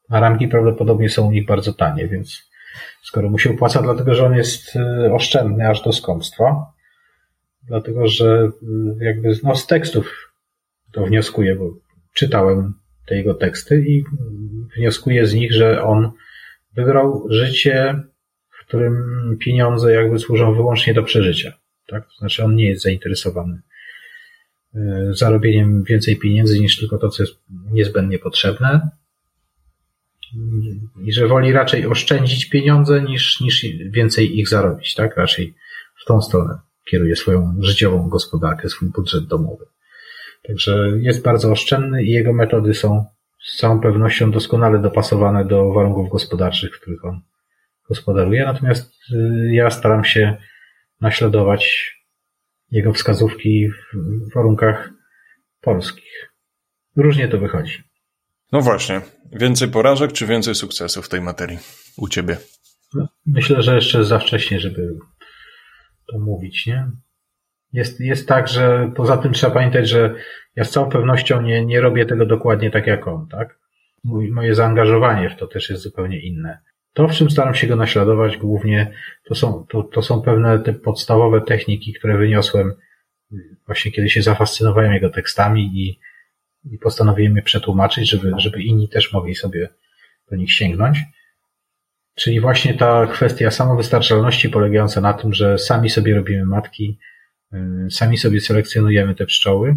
A ramki prawdopodobnie są u nich bardzo tanie, więc skoro mu się opłaca, dlatego że on jest y, oszczędny aż do skąpstwa, dlatego że jakby no, z tekstów to wnioskuję, bo czytałem te jego teksty i wnioskuję z nich, że on wybrał życie, w którym pieniądze jakby służą wyłącznie do przeżycia. Tak? To znaczy on nie jest zainteresowany zarobieniem więcej pieniędzy niż tylko to, co jest niezbędnie potrzebne i że woli raczej oszczędzić pieniądze niż, niż więcej ich zarobić, tak? Raczej w tą stronę kieruje swoją życiową gospodarkę, swój budżet domowy. Także jest bardzo oszczędny i jego metody są z całą pewnością doskonale dopasowane do warunków gospodarczych, w których on gospodaruje. Natomiast y, ja staram się naśladować jego wskazówki w warunkach polskich. Różnie to wychodzi. No właśnie. Więcej porażek czy więcej sukcesów w tej materii u ciebie? Myślę, że jeszcze za wcześnie, żeby to mówić, nie? Jest, jest tak, że poza tym trzeba pamiętać, że ja z całą pewnością nie, nie robię tego dokładnie tak jak on, tak? Mój, moje zaangażowanie w to też jest zupełnie inne. To, w czym staram się go naśladować głównie, to są, to, to są pewne te podstawowe techniki, które wyniosłem właśnie kiedy się zafascynowałem jego tekstami i, i postanowiłem je przetłumaczyć, żeby, żeby inni też mogli sobie do nich sięgnąć. Czyli właśnie ta kwestia samowystarczalności polegająca na tym, że sami sobie robimy matki, y, sami sobie selekcjonujemy te pszczoły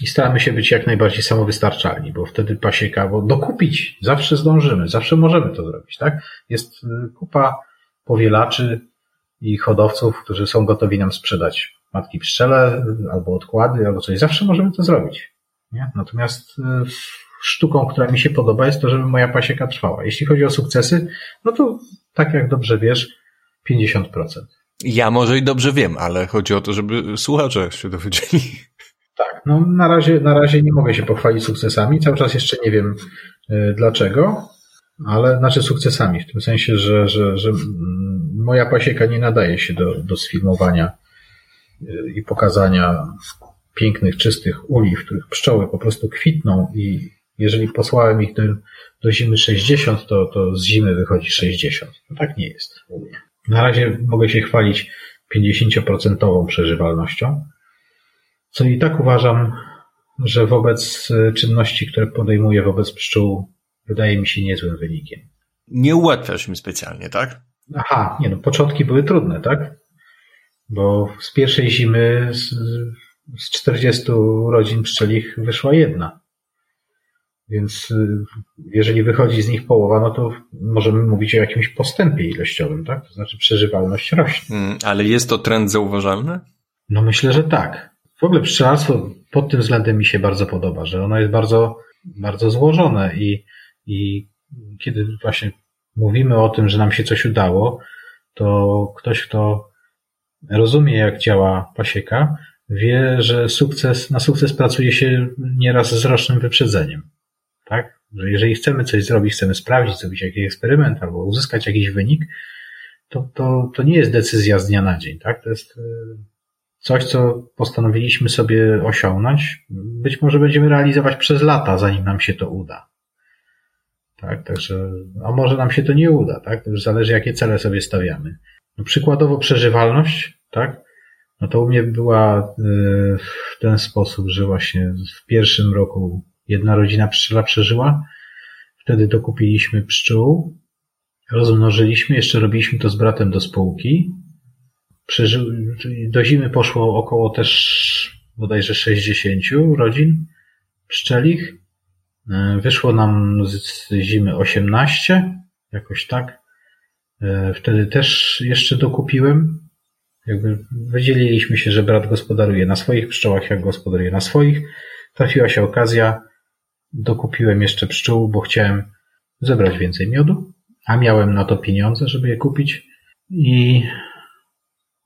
i staramy się być jak najbardziej samowystarczalni, bo wtedy pasieka, bo dokupić zawsze zdążymy, zawsze możemy to zrobić, tak? Jest y, kupa powielaczy i hodowców, którzy są gotowi nam sprzedać matki pszczele albo odkłady, albo coś. Zawsze możemy to zrobić. Nie? Natomiast y, sztuką, która mi się podoba, jest to, żeby moja pasieka trwała. Jeśli chodzi o sukcesy, no to tak jak dobrze wiesz, 50%. Ja może i dobrze wiem, ale chodzi o to, żeby słuchacze się dowiedzieli. Tak, no na razie, na razie nie mogę się pochwalić sukcesami. Cały czas jeszcze nie wiem y, dlaczego, ale znaczy sukcesami, w tym sensie, że, że, że moja pasieka nie nadaje się do, do sfilmowania i pokazania pięknych, czystych uli, w których pszczoły po prostu kwitną i jeżeli posłałem ich do, do zimy 60, to, to z zimy wychodzi 60. No tak nie jest. Na razie mogę się chwalić 50% przeżywalnością, co i tak uważam, że wobec czynności, które podejmuję wobec pszczół, wydaje mi się niezłym wynikiem. Nie ułatwiasz im specjalnie, tak? Aha, nie no, początki były trudne, tak? Bo z pierwszej zimy z, z 40 rodzin pszczelich wyszła jedna. Więc y, jeżeli wychodzi z nich połowa, no to możemy mówić o jakimś postępie ilościowym, tak? To znaczy przeżywalność rośnie. Mm, ale jest to trend zauważalny? No myślę, że tak. W ogóle pszczelarstwo pod tym względem mi się bardzo podoba, że ono jest bardzo, bardzo złożone i, i kiedy właśnie mówimy o tym, że nam się coś udało, to ktoś, kto rozumie, jak działa pasieka, wie, że sukces, na sukces pracuje się nieraz z rocznym wyprzedzeniem. Tak? Że jeżeli chcemy coś zrobić, chcemy sprawdzić, zrobić jakiś eksperyment albo uzyskać jakiś wynik, to, to, to nie jest decyzja z dnia na dzień. Tak? To jest e, coś, co postanowiliśmy sobie osiągnąć. Być może będziemy realizować przez lata, zanim nam się to uda. Tak, także, a może nam się to nie uda, tak? To już zależy, jakie cele sobie stawiamy. No, przykładowo przeżywalność, tak? No to u mnie była e, w ten sposób, że właśnie w pierwszym roku jedna rodzina pszczela przeżyła. Wtedy dokupiliśmy pszczół, rozmnożyliśmy, jeszcze robiliśmy to z bratem do spółki. Przeży... Do zimy poszło około też bodajże 60 rodzin pszczelich. E, wyszło nam z zimy 18, jakoś tak. E, wtedy też jeszcze dokupiłem. Jakby wydzieliliśmy się, że brat gospodaruje na swoich pszczołach, jak gospodaruje na swoich. Trafiła się okazja, dokupiłem jeszcze pszczół, bo chciałem zebrać więcej miodu, a miałem na to pieniądze, żeby je kupić. I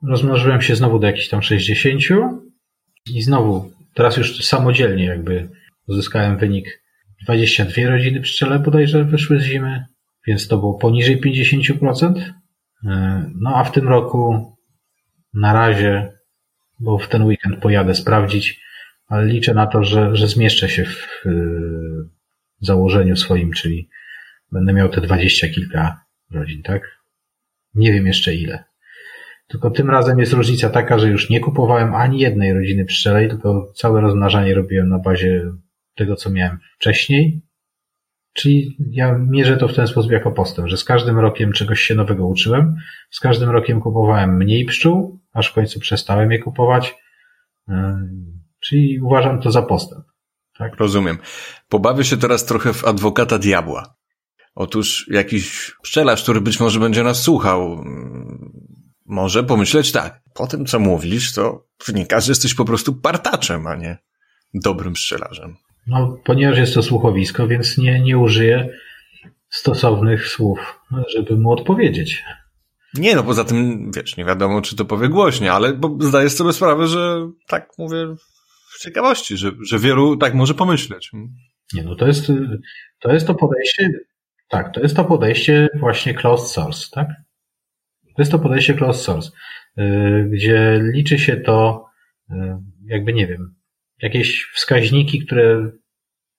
rozmnożyłem się znowu do jakichś tam 60 i znowu, teraz już samodzielnie jakby uzyskałem wynik 22 rodziny pszczele bodajże wyszły z zimy, więc to było poniżej 50%. E, no a w tym roku na razie, bo w ten weekend pojadę sprawdzić, ale liczę na to, że, że zmieszczę się w założeniu swoim, czyli będę miał te dwadzieścia kilka rodzin, tak? Nie wiem jeszcze ile. Tylko tym razem jest różnica taka, że już nie kupowałem ani jednej rodziny pszczelej, tylko całe rozmnażanie robiłem na bazie tego, co miałem wcześniej. Czyli ja mierzę to w ten sposób jako postęp, że z każdym rokiem czegoś się nowego uczyłem, z każdym rokiem kupowałem mniej pszczół, aż w końcu przestałem je kupować. Czyli uważam to za postęp. Tak? Rozumiem. Pobawię się teraz trochę w adwokata diabła. Otóż jakiś pszczelarz, który być może będzie nas słuchał, może pomyśleć tak. Po tym, co mówisz, to wynika, że jesteś po prostu partaczem, a nie dobrym pszczelarzem. No, ponieważ jest to słuchowisko, więc nie, nie użyję stosownych słów, żeby mu odpowiedzieć. Nie, no poza tym, wiesz, nie wiadomo, czy to powie głośniej, ale bo zdajesz sobie sprawę, że tak mówię w ciekawości, że, że wielu tak może pomyśleć. Nie, no to jest, to jest to podejście, tak, to jest to podejście właśnie closed source, tak? To jest to podejście closed source, yy, gdzie liczy się to, yy, jakby nie wiem, jakieś wskaźniki, które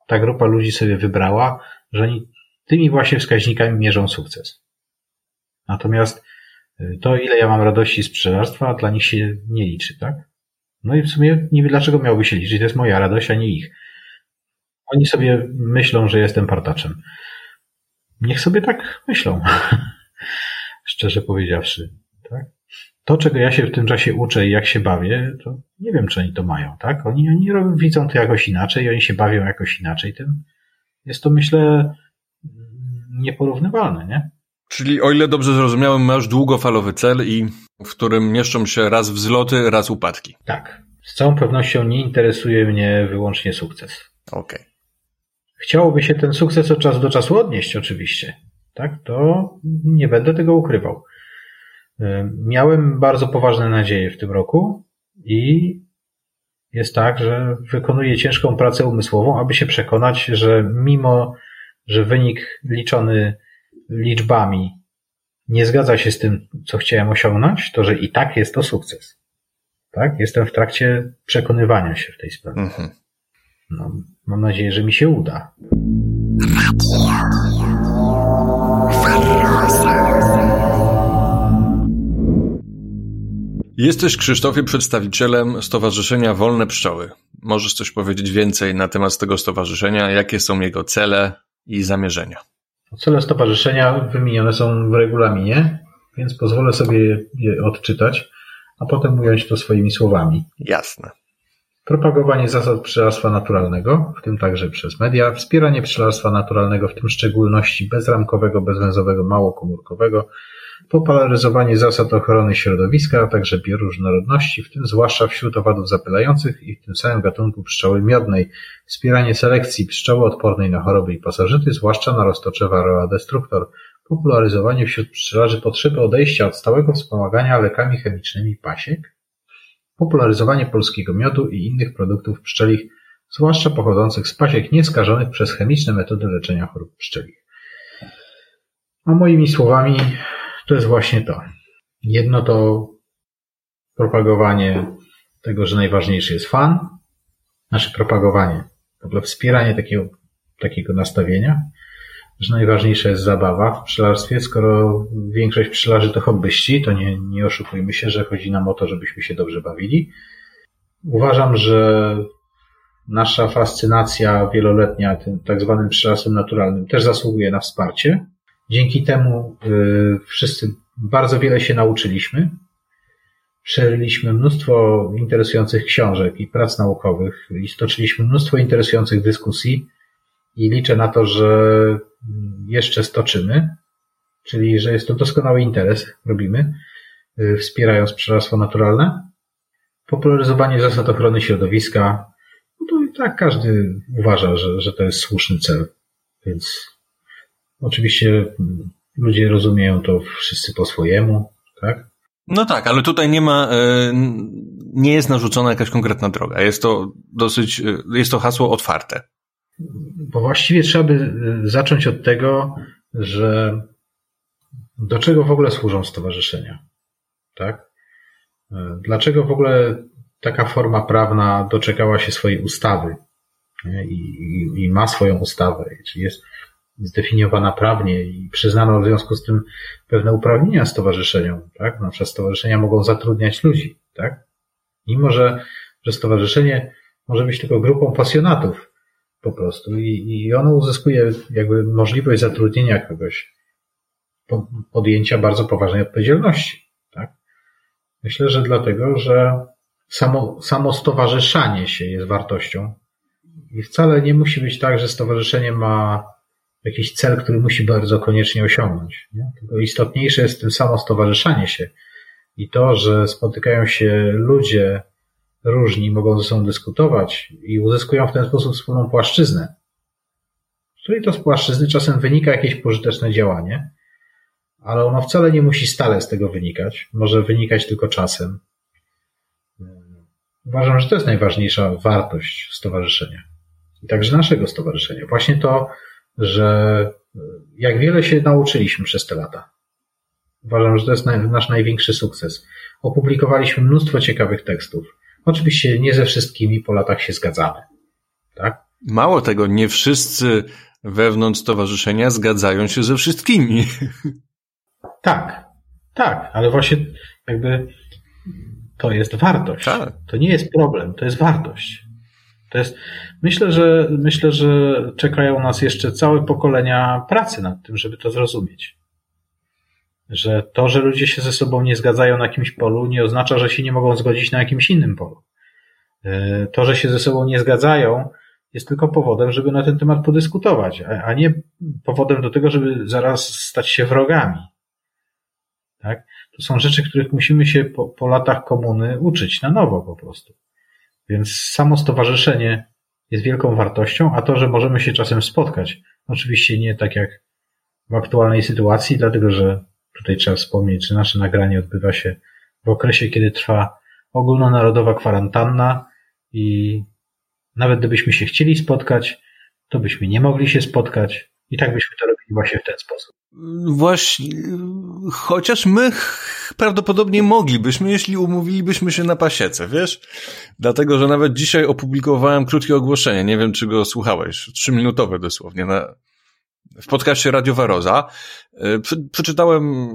ta grupa ludzi sobie wybrała, że oni tymi właśnie wskaźnikami mierzą sukces. Natomiast yy, to, ile ja mam radości z pszczelarstwa, dla nich się nie liczy, tak? No i w sumie nie wiem, dlaczego miałoby się liczyć. To jest moja radość, a nie ich. Oni sobie myślą, że jestem partaczem. Niech sobie tak myślą. Szczerze powiedziawszy. Tak? To, czego ja się w tym czasie uczę i jak się bawię, to nie wiem, czy oni to mają. Tak? Oni, oni robią, widzą to jakoś inaczej, oni się bawią jakoś inaczej tym. Jest to, myślę, nieporównywalne, nie? Czyli o ile dobrze zrozumiałem, masz długofalowy cel i w którym mieszczą się raz wzloty, raz upadki. Tak. Z całą pewnością nie interesuje mnie wyłącznie sukces. Okej. Okay. Chciałoby się ten sukces od czasu do czasu odnieść, oczywiście. Tak, to nie będę tego ukrywał. Miałem bardzo poważne nadzieje w tym roku i jest tak, że wykonuję ciężką pracę umysłową, aby się przekonać, że mimo, że wynik liczony liczbami nie zgadza się z tym, co chciałem osiągnąć, to że i tak jest to sukces. Tak? Jestem w trakcie przekonywania się w tej sprawie. Mhm. No, mam nadzieję, że mi się uda. Jesteś, Krzysztofie, przedstawicielem Stowarzyszenia Wolne Pszczoły. Możesz coś powiedzieć więcej na temat tego stowarzyszenia? Jakie są jego cele i zamierzenia? Cele stowarzyszenia wymienione są w regulaminie, więc pozwolę sobie je odczytać, a potem ująć to swoimi słowami. Jasne. Propagowanie zasad pszczelarstwa naturalnego, w tym także przez media, wspieranie pszczelarstwa naturalnego, w tym w szczególności bezramkowego, bezwęzowego, małokomórkowego, popularyzowanie zasad ochrony środowiska, a także bioróżnorodności, w tym zwłaszcza wśród owadów zapylających i w tym samym gatunku pszczoły miodnej, wspieranie selekcji pszczoły odpornej na choroby i pasożyty, zwłaszcza na roztocze Varroa destructor, popularyzowanie wśród pszczelarzy potrzeby odejścia od stałego wspomagania lekami chemicznymi pasiek, popularyzowanie polskiego miodu i innych produktów pszczelich, zwłaszcza pochodzących z pasiek nieskażonych przez chemiczne metody leczenia chorób pszczelich. A moimi słowami to jest właśnie to. Jedno to propagowanie tego, że najważniejszy jest fan, nasze propagowanie, w ogóle wspieranie takiego, takiego nastawienia, że najważniejsza jest zabawa w pszczelarstwie, skoro większość pszczelarzy to hobbyści, to nie, nie oszukujmy się, że chodzi nam o to, żebyśmy się dobrze bawili. Uważam, że nasza fascynacja wieloletnia tym tak zwanym pszczelarstwem naturalnym też zasługuje na wsparcie. Dzięki temu y, wszyscy bardzo wiele się nauczyliśmy. Przeryliśmy mnóstwo interesujących książek i prac naukowych i stoczyliśmy mnóstwo interesujących dyskusji i liczę na to, że jeszcze stoczymy, czyli że jest to doskonały interes, robimy, y, wspierając pszczelarstwo naturalne. Popularyzowanie zasad ochrony środowiska, no to i tak każdy uważa, że, że to jest słuszny cel, więc Oczywiście ludzie rozumieją to wszyscy po swojemu, tak? No tak, ale tutaj nie ma, e, nie jest narzucona jakaś konkretna droga. Jest to dosyć, e, jest to hasło otwarte. Bo właściwie trzeba by e, zacząć od tego, że do czego w ogóle służą stowarzyszenia, tak? Dlaczego w ogóle taka forma prawna doczekała się swojej ustawy i, i, i ma swoją ustawę, czyli jest zdefiniowana prawnie i przyznano w związku z tym pewne uprawnienia stowarzyszeniom, tak? Na przykład stowarzyszenia mogą zatrudniać ludzi, tak? Mimo, że, że stowarzyszenie może być tylko grupą pasjonatów po prostu i, i ono uzyskuje jakby możliwość zatrudnienia kogoś, podjęcia bardzo poważnej odpowiedzialności, tak? Myślę, że dlatego, że samo, samo stowarzyszanie się jest wartością i wcale nie musi być tak, że stowarzyszenie ma jakiś cel, który musi bardzo koniecznie osiągnąć. Nie? Tylko istotniejsze jest tym samo stowarzyszanie się i to, że spotykają się ludzie różni, mogą ze sobą dyskutować i uzyskują w ten sposób wspólną płaszczyznę, z której to z płaszczyzny czasem wynika jakieś pożyteczne działanie, ale ono wcale nie musi stale z tego wynikać, może wynikać tylko czasem. Uważam, że to jest najważniejsza wartość stowarzyszenia. I także naszego stowarzyszenia. Właśnie to, że jak wiele się nauczyliśmy przez te lata. Uważam, że to jest nasz największy sukces. Opublikowaliśmy mnóstwo ciekawych tekstów. Oczywiście nie ze wszystkimi po latach się zgadzamy. Tak? Mało tego, nie wszyscy wewnątrz stowarzyszenia zgadzają się ze wszystkimi. Tak, tak, ale właśnie jakby to jest wartość. Tak. To nie jest problem, to jest wartość. To jest, myślę, że, myślę, że czekają nas jeszcze całe pokolenia pracy nad tym, żeby to zrozumieć. Że to, że ludzie się ze sobą nie zgadzają na jakimś polu, nie oznacza, że się nie mogą zgodzić na jakimś innym polu. E, to, że się ze sobą nie zgadzają, jest tylko powodem, żeby na ten temat podyskutować, a nie powodem do tego, żeby zaraz stać się wrogami. Tak? To są rzeczy, których musimy się po, po latach komuny uczyć na nowo po prostu. Więc samo stowarzyszenie jest wielką wartością, a to, że możemy się czasem spotkać, oczywiście nie tak jak w aktualnej sytuacji, dlatego że tutaj trzeba wspomnieć, że nasze nagranie odbywa się w okresie, kiedy trwa ogólnonarodowa kwarantanna i nawet gdybyśmy się chcieli spotkać, to byśmy nie mogli się spotkać i tak byśmy to robili właśnie w ten sposób. Właśnie, chociaż my prawdopodobnie moglibyśmy, jeśli umówilibyśmy się na pasiece, wiesz? Dlatego, że nawet dzisiaj opublikowałem krótkie ogłoszenie, nie wiem, czy go słuchałeś, trzyminutowe dosłownie, na, w podcaście Radio Waroza. E, przeczytałem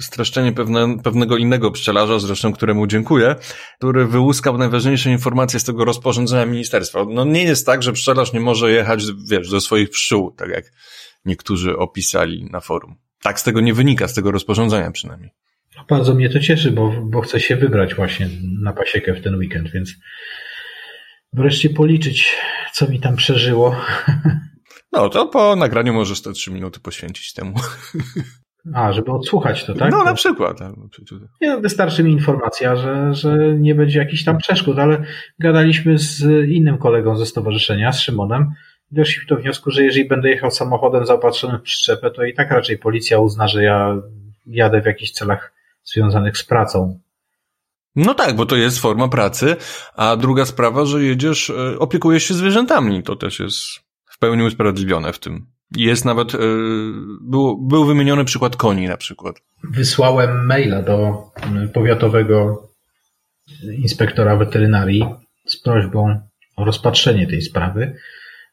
streszczenie pewne, pewnego innego pszczelarza, zresztą któremu dziękuję, który wyłuskał najważniejsze informacje z tego rozporządzenia ministerstwa. No nie jest tak, że pszczelarz nie może jechać, wiesz, do swoich pszczół, tak jak niektórzy opisali na forum. Tak z tego nie wynika, z tego rozporządzenia przynajmniej. Bardzo mnie to cieszy, bo, bo chcę się wybrać właśnie na pasiekę w ten weekend, więc wreszcie policzyć, co mi tam przeżyło. No, to po nagraniu możesz te trzy minuty poświęcić temu. A, żeby odsłuchać to, tak? No, na przykład. Nie, no, wystarczy mi informacja, że, że nie będzie jakichś tam przeszkód, ale gadaliśmy z innym kolegą ze stowarzyszenia, z Szymonem, doszliśmy do wniosku, że jeżeli będę jechał samochodem zaopatrzonym w przyczepę, to i tak raczej policja uzna, że ja jadę w jakichś celach związanych z pracą. No tak, bo to jest forma pracy, a druga sprawa, że jedziesz, e, opiekujesz się zwierzętami, to też jest w pełni usprawiedliwione w tym. Jest nawet, e, był, był wymieniony przykład koni na przykład. Wysłałem maila do powiatowego inspektora weterynarii z prośbą o rozpatrzenie tej sprawy,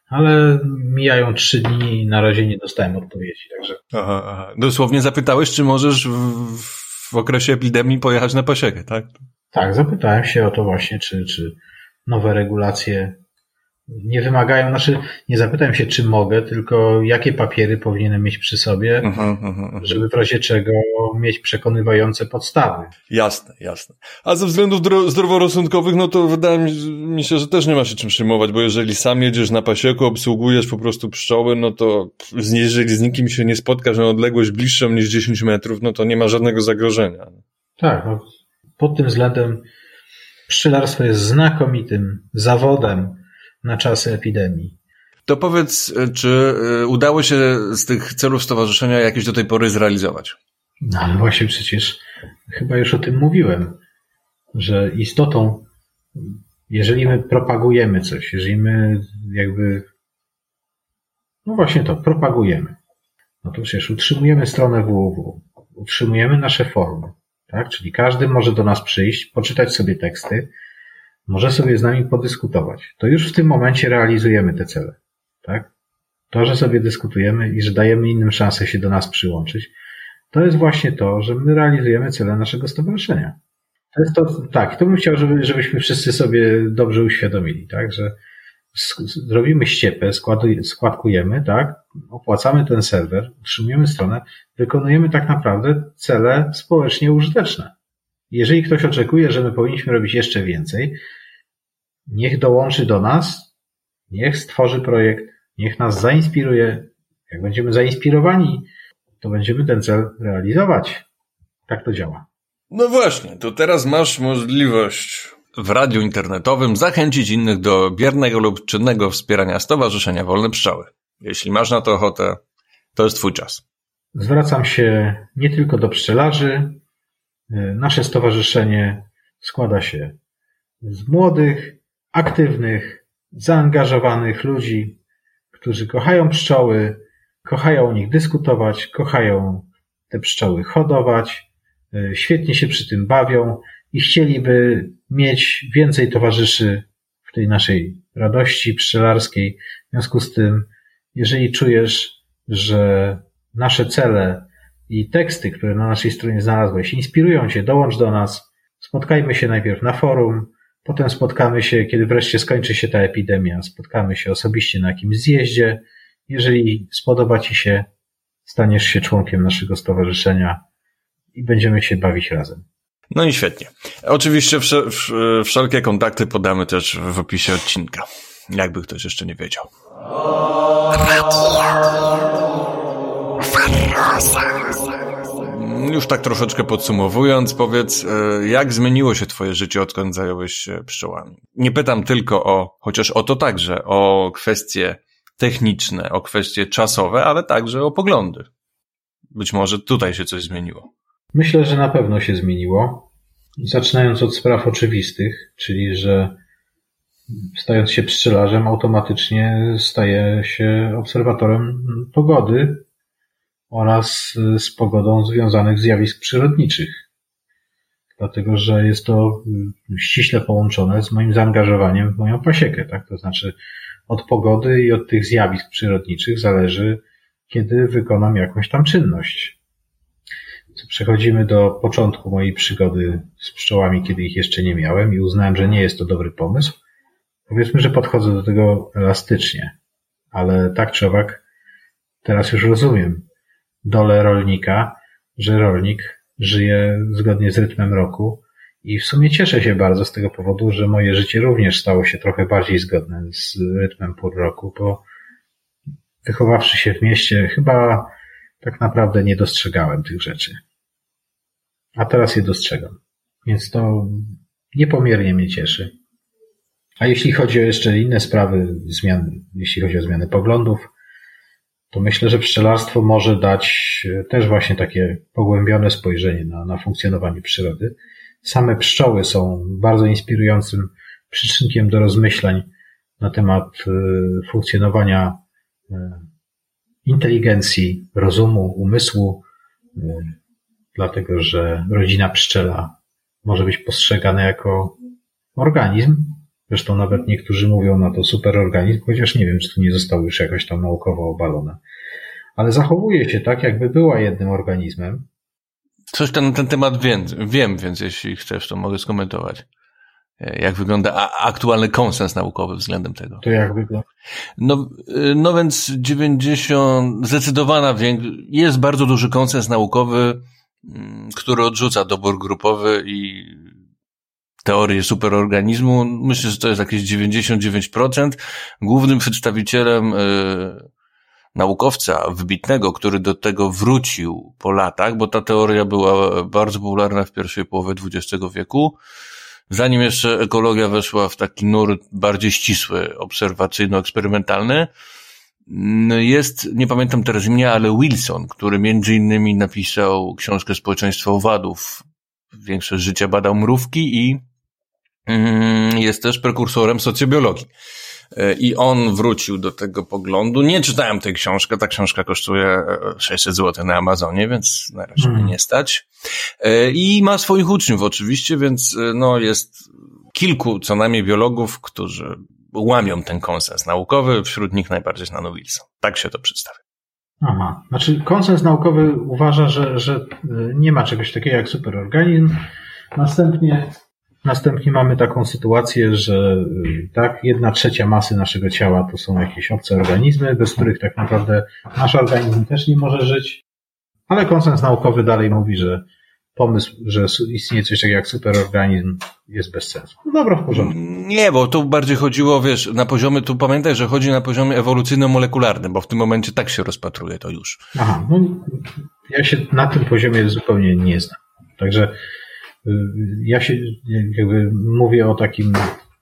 ale mijają trzy dni i na razie nie dostałem odpowiedzi, także. Aha, aha. Dosłownie zapytałeś, czy możesz w, w okresie epidemii pojechać na pasiekę, tak? Tak, zapytałem się o to właśnie, czy, czy nowe regulacje nie wymagają, znaczy nie zapytałem się, czy mogę, tylko jakie papiery powinienem mieć przy sobie, -huh, uh -huh. żeby w razie czego mieć przekonywające podstawy. Jasne, jasne. A ze względów zdroworozsądkowych, no to wydaje mi się, że też nie ma się czym przejmować, bo jeżeli sam jedziesz na pasieku, obsługujesz po prostu pszczoły, no to jeżeli z nikim się nie spotkasz na odległość bliższą niż 10 metrów, no to nie ma żadnego zagrożenia. Tak, no, pod tym względem pszczelarstwo jest znakomitym zawodem, na czasy epidemii. To powiedz, czy y, udało się z tych celów stowarzyszenia jakieś do tej pory zrealizować? No ale właśnie przecież chyba już o tym mówiłem, że istotą, jeżeli my propagujemy coś, jeżeli my jakby, no właśnie to, propagujemy, no to przecież utrzymujemy stronę www, utrzymujemy nasze forum, tak? Czyli każdy może do nas przyjść, poczytać sobie teksty, może sobie z nami podyskutować. To już w tym momencie realizujemy te cele. Tak? To, że sobie dyskutujemy i że dajemy innym szansę się do nas przyłączyć, to jest właśnie to, że my realizujemy cele naszego stowarzyszenia. To jest to, tak, to bym chciał, żeby, żebyśmy wszyscy sobie dobrze uświadomili, tak, że zrobimy ściepę, składkujemy, tak, opłacamy ten serwer, utrzymujemy stronę, wykonujemy tak naprawdę cele społecznie użyteczne. Jeżeli ktoś oczekuje, że my powinniśmy robić jeszcze więcej, niech dołączy do nas, niech stworzy projekt, niech nas zainspiruje. Jak będziemy zainspirowani, to będziemy ten cel realizować. Tak to działa. No właśnie, to teraz masz możliwość w radiu internetowym zachęcić innych do biernego lub czynnego wspierania Stowarzyszenia Wolne Pszczoły. Jeśli masz na to ochotę, to jest Twój czas. Zwracam się nie tylko do pszczelarzy. Nasze stowarzyszenie składa się z młodych, aktywnych, zaangażowanych ludzi, którzy kochają pszczoły, kochają o nich dyskutować, kochają te pszczoły hodować, e, świetnie się przy tym bawią i chcieliby mieć więcej towarzyszy w tej naszej radości pszczelarskiej. W związku z tym, jeżeli czujesz, że nasze cele i teksty, które na naszej stronie znalazłeś, inspirują cię, dołącz do nas. Spotkajmy się najpierw na forum, Potem spotkamy się, kiedy wreszcie skończy się ta epidemia, spotkamy się osobiście na jakimś zjeździe. Jeżeli spodoba Ci się, staniesz się członkiem naszego stowarzyszenia i będziemy się bawić razem. No i świetnie. Oczywiście wszelkie kontakty podamy też w opisie odcinka, jakby ktoś jeszcze nie wiedział. Już tak troszeczkę podsumowując, powiedz, e, jak zmieniło się twoje życie, odkąd zająłeś się pszczołami? Nie pytam tylko o, chociaż o to także, o kwestie techniczne, o kwestie czasowe, ale także o poglądy. Być może tutaj się coś zmieniło. Myślę, że na pewno się zmieniło. Zaczynając od spraw oczywistych, czyli że stając się pszczelarzem, automatycznie staje się obserwatorem pogody, oraz y, z pogodą związanych zjawisk przyrodniczych. dlatego że jest to y, ściśle połączone z moim zaangażowaniem w moją pasiekę, tak? To znaczy od pogody i od tych zjawisk przyrodniczych zależy, kiedy wykonam jakąś tam czynność. Przechodzimy do początku mojej przygody z pszczołami, kiedy ich jeszcze nie miałem i uznałem, że nie jest to dobry pomysł. Powiedzmy, że podchodzę do tego elastycznie, ale tak czy owak teraz już rozumiem dolę rolnika, że rolnik żyje zgodnie z rytmem roku i w sumie cieszę się bardzo z tego powodu, że moje życie również stało się trochę bardziej zgodne z rytmem pór roku, bo wychowawszy się w mieście, chyba tak naprawdę nie dostrzegałem tych rzeczy. A teraz je dostrzegam. Więc to niepomiernie mnie cieszy. A jeśli chodzi o jeszcze inne sprawy, zmiany, jeśli chodzi o zmiany poglądów, to myślę, że pszczelarstwo może dać też właśnie takie pogłębione spojrzenie na, na funkcjonowanie przyrody. Same pszczoły są bardzo inspirującym przyczynkiem do rozmyślań na temat y, funkcjonowania y, inteligencji, rozumu, umysłu, dlatego że rodzina pszczela może być postrzegana jako organizm. Zresztą nawet niektórzy mówią na to superorganizm, chociaż nie wiem, czy to nie zostało już jakoś tam naukowo obalone. Ale zachowuje się tak, jakby była jednym organizmem. Coś na ten temat wiem, wiem, więc jeśli chcesz, to mogę skomentować. Jak wygląda aktualny konsens naukowy względem tego? To jak wygląda? No, no więc 90, zdecydowana większość, jest bardzo duży konsens naukowy, mm, który odrzuca dobór grupowy i teorię superorganizmu. Myślę, że to jest jakieś 99%. Głównym przedstawicielem y, naukowca wybitnego, który do tego wrócił po latach, bo ta teoria była bardzo popularna w pierwszej połowie XX wieku, zanim jeszcze ekologia weszła w taki nurt bardziej ścisły, obserwacyjno-eksperymentalny, jest, nie pamiętam teraz imienia, ale Wilson, który między innymi napisał książkę Społeczeństwo owadów. Większość życia badał mrówki i mm, jest też prekursorem socjobiologii. E, I on wrócił do tego poglądu. Nie czytałem tej książki, ta książka kosztuje 600 e, zł na Amazonie, więc na razie mnie nie stać. E, I ma swoich uczniów oczywiście, więc no jest kilku co najmniej biologów, którzy łamią ten konsens naukowy, wśród nich najbardziej znano Wilson. Tak się to przedstawia. Aha, znaczy konsens naukowy uważa, że, że nie ma czegoś takiego jak superorganizm. Następnie Następnie mamy taką sytuację, że y, tak, jedna trzecia masy naszego ciała to są jakieś obce organizmy, bez których tak naprawdę nasz organizm też nie może żyć. Ale konsens naukowy dalej mówi, że pomysł, że istnieje coś takiego jak superorganizm jest bez sensu. No dobra, w porządku. Nie, bo tu bardziej chodziło, wiesz, na poziomie, tu pamiętaj, że chodzi na poziomie ewolucyjno-molekularnym, bo w tym momencie tak się rozpatruje to już. Aha, no ja się na tym poziomie zupełnie nie znam. Także ja się jakby mówię o takim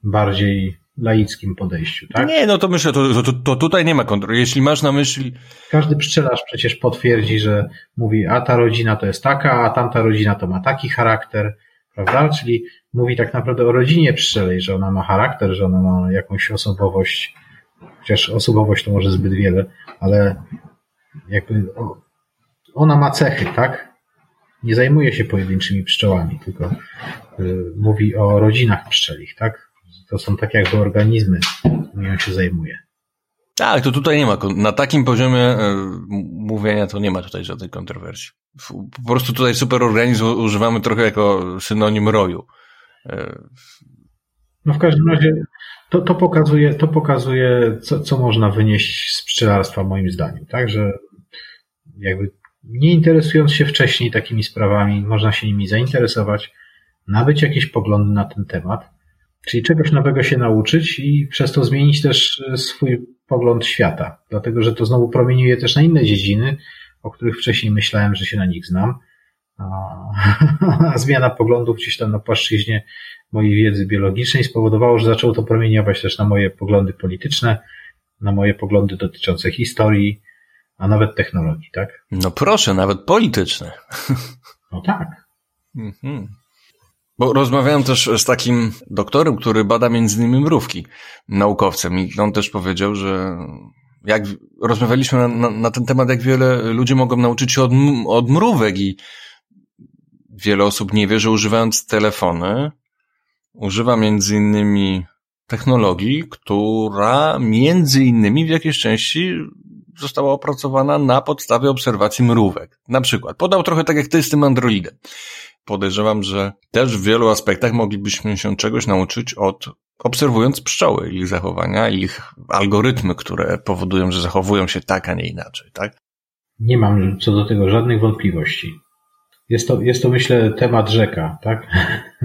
bardziej laickim podejściu, tak? Nie, no to myślę, to, to, to tutaj nie ma kontroli. Jeśli masz na myśli... Każdy pszczelarz przecież potwierdzi, że mówi, a ta rodzina to jest taka, a tamta rodzina to ma taki charakter, prawda? Czyli mówi tak naprawdę o rodzinie pszczelej, że ona ma charakter, że ona ma jakąś osobowość, chociaż osobowość to może zbyt wiele, ale jakby ona ma cechy, tak? nie zajmuje się pojedynczymi pszczołami, tylko y, mówi o rodzinach pszczelich, tak? To są tak jakby organizmy, którymi on się zajmuje. Tak, to tutaj nie ma, na takim poziomie y, mówienia to nie ma tutaj żadnej kontrowersji. Po prostu tutaj superorganizm używamy trochę jako synonim roju. Y, no w każdym razie to, to pokazuje, to pokazuje co, co można wynieść z pszczelarstwa moim zdaniem, tak? Że jakby nie interesując się wcześniej takimi sprawami, można się nimi zainteresować, nabyć jakieś poglądy na ten temat, czyli czegoś nowego się nauczyć i przez to zmienić też e, swój pogląd świata, dlatego że to znowu promieniuje też na inne dziedziny, o których wcześniej myślałem, że się na nich znam. A zmiana poglądów gdzieś tam na płaszczyźnie mojej wiedzy biologicznej spowodowało, że zaczęło to promieniować też na moje poglądy polityczne, na moje poglądy dotyczące historii, a nawet technologii, tak? No proszę, nawet polityczne. No tak. Mhm. Bo rozmawiałem też z takim doktorem, który bada między innymi mrówki, naukowcem i on też powiedział, że jak rozmawialiśmy na, na, na ten temat, jak wiele ludzi mogą nauczyć się od, od mrówek i wiele osób nie wie, że używając telefony, używa między innymi technologii, która między innymi w jakiejś części została opracowana na podstawie obserwacji mrówek. Na przykład, podał trochę tak jak ty z tym androidem. Podejrzewam, że też w wielu aspektach moglibyśmy się czegoś nauczyć od obserwując pszczoły, ich zachowania, ich algorytmy, które powodują, że zachowują się tak, a nie inaczej, tak? Nie mam co do tego żadnych wątpliwości. Jest to, jest to myślę, temat rzeka, tak?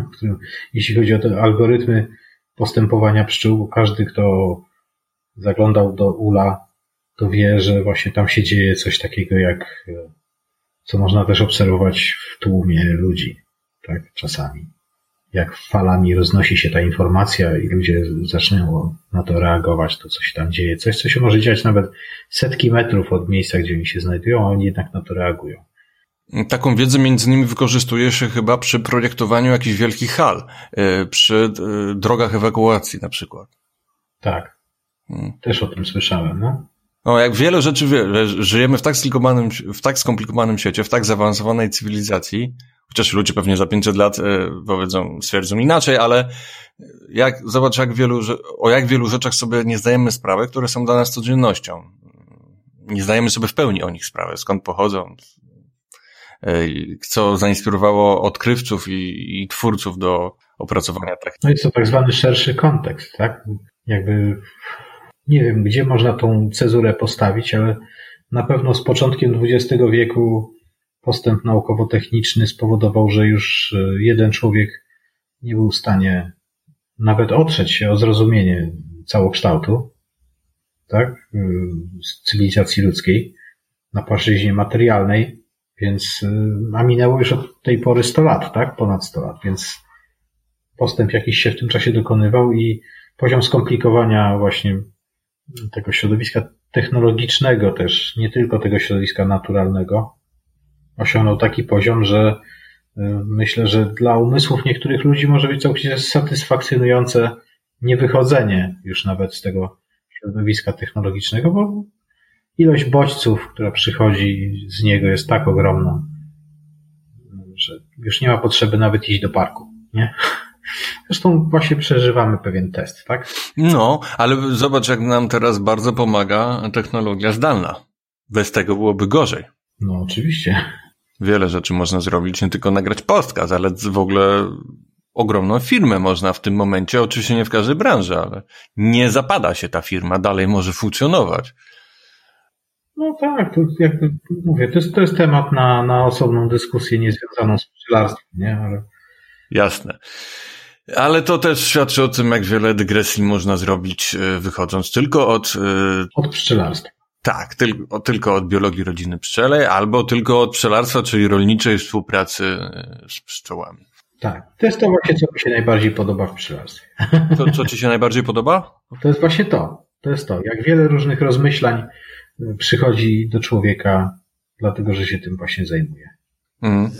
Jeśli chodzi o te algorytmy postępowania pszczół, każdy, kto zaglądał do ula, to wie, że właśnie tam się dzieje coś takiego jak, co można też obserwować w tłumie ludzi, tak? Czasami. Jak falami roznosi się ta informacja i ludzie zaczynają na to reagować, to coś tam dzieje. Coś, co się może dziać nawet setki metrów od miejsca, gdzie oni się znajdują, a oni jednak na to reagują. Taką wiedzę między innymi wykorzystuje się chyba przy projektowaniu jakichś wielkich hal, e, przy e, drogach ewakuacji na przykład. Tak. Hmm. Też o tym słyszałem, no. No, jak wiele rzeczy wie, żyjemy w tak, skomplikowanym, w tak skomplikowanym świecie, w tak zaawansowanej cywilizacji, chociaż ludzie pewnie za 500 lat e, powiedzą, stwierdzą inaczej, ale jak, zobacz, jak wielu, o jak wielu rzeczach sobie nie zdajemy sprawy, które są dla nas codziennością. Nie zdajemy sobie w pełni o nich sprawy, skąd pochodzą, co zainspirowało odkrywców i, i twórców do opracowania tak. No jest to tak zwany szerszy kontekst, tak? Jakby nie wiem, gdzie można tą cezurę postawić, ale na pewno z początkiem XX wieku postęp naukowo-techniczny spowodował, że już e, jeden człowiek nie był w stanie nawet otrzeć się o zrozumienie całokształtu, tak, e, cywilizacji ludzkiej na płaszczyźnie materialnej, więc, y, a minęło już od tej pory 100 lat, tak? Ponad 100 lat, więc postęp jakiś się w tym czasie dokonywał i poziom skomplikowania właśnie tego środowiska technologicznego też, nie tylko tego środowiska naturalnego, osiągnął taki poziom, że y, myślę, że dla umysłów niektórych ludzi może być całkowicie satysfakcjonujące niewychodzenie już nawet z tego środowiska technologicznego, bo ilość bodźców, która przychodzi z niego jest tak ogromna, że już nie ma potrzeby nawet iść do parku, nie? Zresztą właśnie przeżywamy pewien test, tak? No, ale zobacz, jak nam teraz bardzo pomaga technologia zdalna. Bez tego byłoby gorzej. No, oczywiście. Wiele rzeczy można zrobić, nie tylko nagrać podcast, ale w ogóle ogromną firmę można w tym momencie, oczywiście nie w każdej branży, ale nie zapada się ta firma, dalej może funkcjonować. No tak, to jakby mówię, to jest, to jest temat na, na osobną dyskusję niezwiązaną z pszczelarstwem, nie? Ale... Jasne. Ale to też świadczy o tym, jak wiele dygresji można zrobić, e, wychodząc tylko od. E, od pszczelarstwa. Tak, tylko, tylko od biologii rodziny pszczelej, albo tylko od pszczelarstwa, czyli rolniczej współpracy e, z pszczołami. Tak, to jest to właśnie, co mi się najbardziej podoba w pszczelarstwie. To, co ci się najbardziej podoba? To jest właśnie to. To jest to. Jak wiele różnych rozmyślań przychodzi do człowieka, dlatego że się tym właśnie zajmuje. Mm.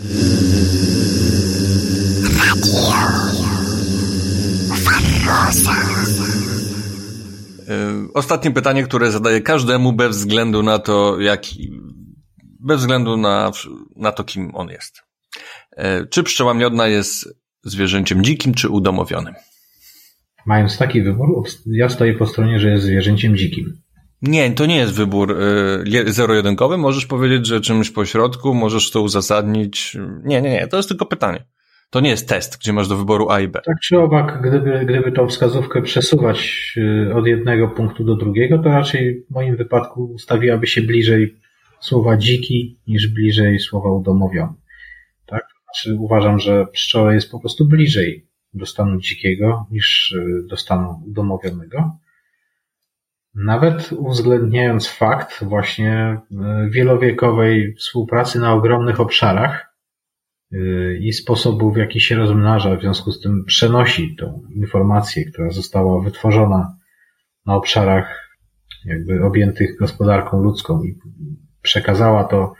Ostatnie pytanie, które zadaję każdemu bez względu na to, jaki, bez względu na, na to, kim on jest. E, czy pszczoła miodna jest zwierzęciem dzikim czy udomowionym? Mając taki wybór, ja stoję po stronie, że jest zwierzęciem dzikim. Nie, to nie jest wybór y, zero-jedynkowy. Możesz powiedzieć, że czymś pośrodku, możesz to uzasadnić. Nie, nie, nie, to jest tylko pytanie. To nie jest test, gdzie masz do wyboru A i B. Tak czy owak, gdyby, gdyby tą wskazówkę przesuwać y, od jednego punktu do drugiego, to raczej w moim wypadku ustawiłaby się bliżej słowa dziki niż bliżej słowa udomowiony. Tak? Znaczy uważam, że pszczoła jest po prostu bliżej do stanu dzikiego niż y, do stanu udomowionego. Nawet uwzględniając fakt właśnie e, wielowiekowej współpracy na ogromnych obszarach i sposobu, w jaki się rozmnaża, w związku z tym przenosi tą informację, która została wytworzona na obszarach jakby objętych gospodarką ludzką i przekazała to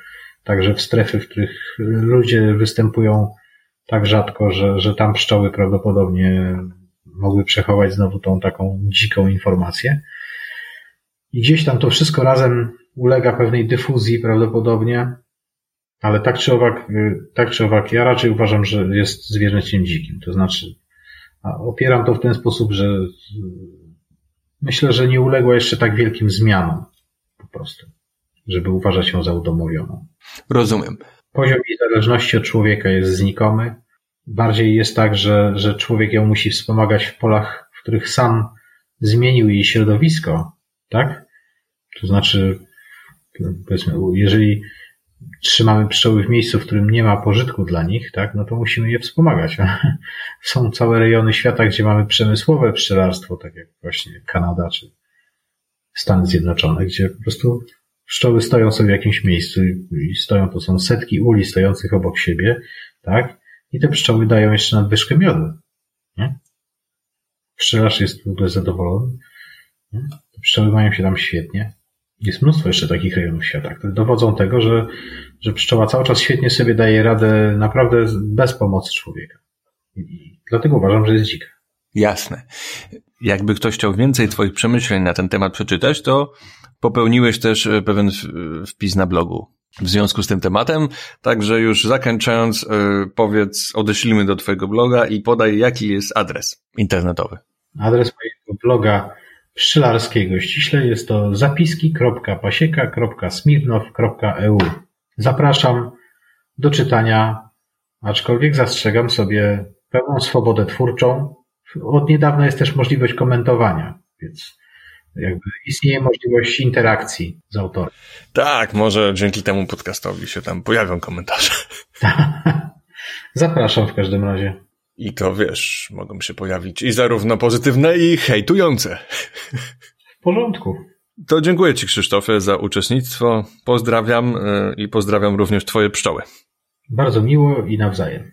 także w strefy, w których ludzie występują tak rzadko, że, że tam pszczoły prawdopodobnie mogły przechować znowu tą taką dziką informację. I gdzieś tam to wszystko razem ulega pewnej dyfuzji prawdopodobnie. Ale tak czy owak, y, tak czy owak, ja raczej uważam, że jest zwierzęciem dzikim. To znaczy, opieram to w ten sposób, że y, myślę, że nie uległa jeszcze tak wielkim zmianom po prostu, żeby uważać ją za udomowioną. Rozumiem. Poziom jej zależności od człowieka jest znikomy. Bardziej jest tak, że, że człowiek ją musi wspomagać w polach, w których sam zmienił jej środowisko, tak? To znaczy, powiedzmy, jeżeli trzymamy pszczoły w miejscu, w którym nie ma pożytku dla nich, tak, no to musimy je wspomagać. Są całe rejony świata, gdzie mamy przemysłowe pszczelarstwo, tak jak właśnie Kanada czy Stany Zjednoczone, gdzie po prostu pszczoły stoją sobie w jakimś miejscu i stoją, to są setki uli stojących obok siebie, tak, i te pszczoły dają jeszcze nadwyżkę miodu, nie? Pszczelarz jest w ogóle zadowolony, nie? Pszczoły mają się tam świetnie. Jest mnóstwo jeszcze takich rejonów świata, które dowodzą tego, że, że pszczoła cały czas świetnie sobie daje radę naprawdę bez pomocy człowieka. I dlatego uważam, że jest dzika. Jasne. Jakby ktoś chciał więcej Twoich przemyśleń na ten temat przeczytać, to popełniłeś też e, pewien wpis na blogu w związku z tym tematem. Także już zakończając, e, powiedz, odeślimy do Twojego bloga i podaj, jaki jest adres internetowy. Adres mojego bloga pszczelarskiego. Ściśle jest to zapiski.pasieka.smirnow.eu. Zapraszam do czytania, aczkolwiek zastrzegam sobie pełną swobodę twórczą. Od niedawna jest też możliwość komentowania, więc jakby istnieje możliwość interakcji z autorem. Tak, może dzięki temu podcastowi się tam pojawią komentarze. Zapraszam w każdym razie. I to wiesz, mogą się pojawić i zarówno pozytywne, i hejtujące. W porządku. To dziękuję Ci, Krzysztofie, za uczestnictwo. Pozdrawiam y, i pozdrawiam również Twoje pszczoły. Bardzo miło i nawzajem.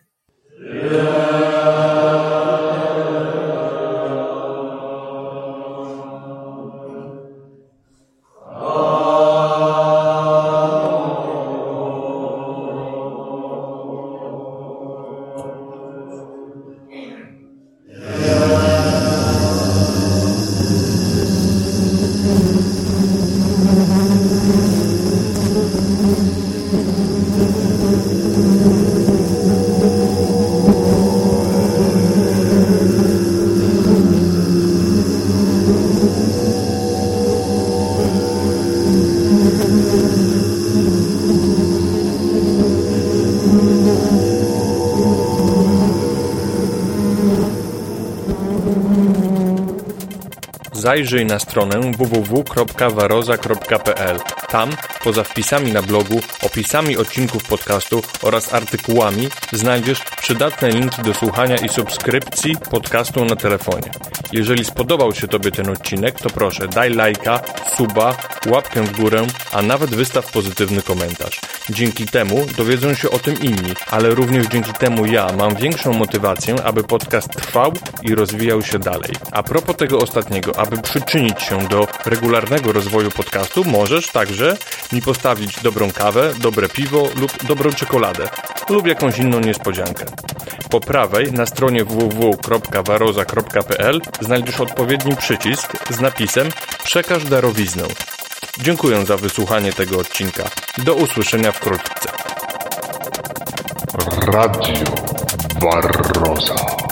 Zajrzyj na stronę www.waroza.pl. Tam, poza wpisami na blogu, opisami odcinków podcastu oraz artykułami, znajdziesz przydatne linki do słuchania i subskrypcji podcastu na telefonie. Jeżeli spodobał się Tobie ten odcinek, to proszę daj lajka, suba, łapkę w górę, a nawet wystaw pozytywny komentarz. Dzięki temu dowiedzą się o tym inni, ale również dzięki temu ja mam większą motywację, aby podcast trwał i rozwijał się dalej. A propos tego ostatniego, aby przyczynić się do regularnego rozwoju podcastu, możesz także mi postawić dobrą kawę, dobre piwo lub dobrą czekoladę lub jakąś inną niespodziankę. Po prawej na stronie www.waroza.pl znajdziesz odpowiedni przycisk z napisem Przekaż darowiznę. Dziękuję za wysłuchanie tego odcinka. Do usłyszenia wkrótce. Radio Barroza.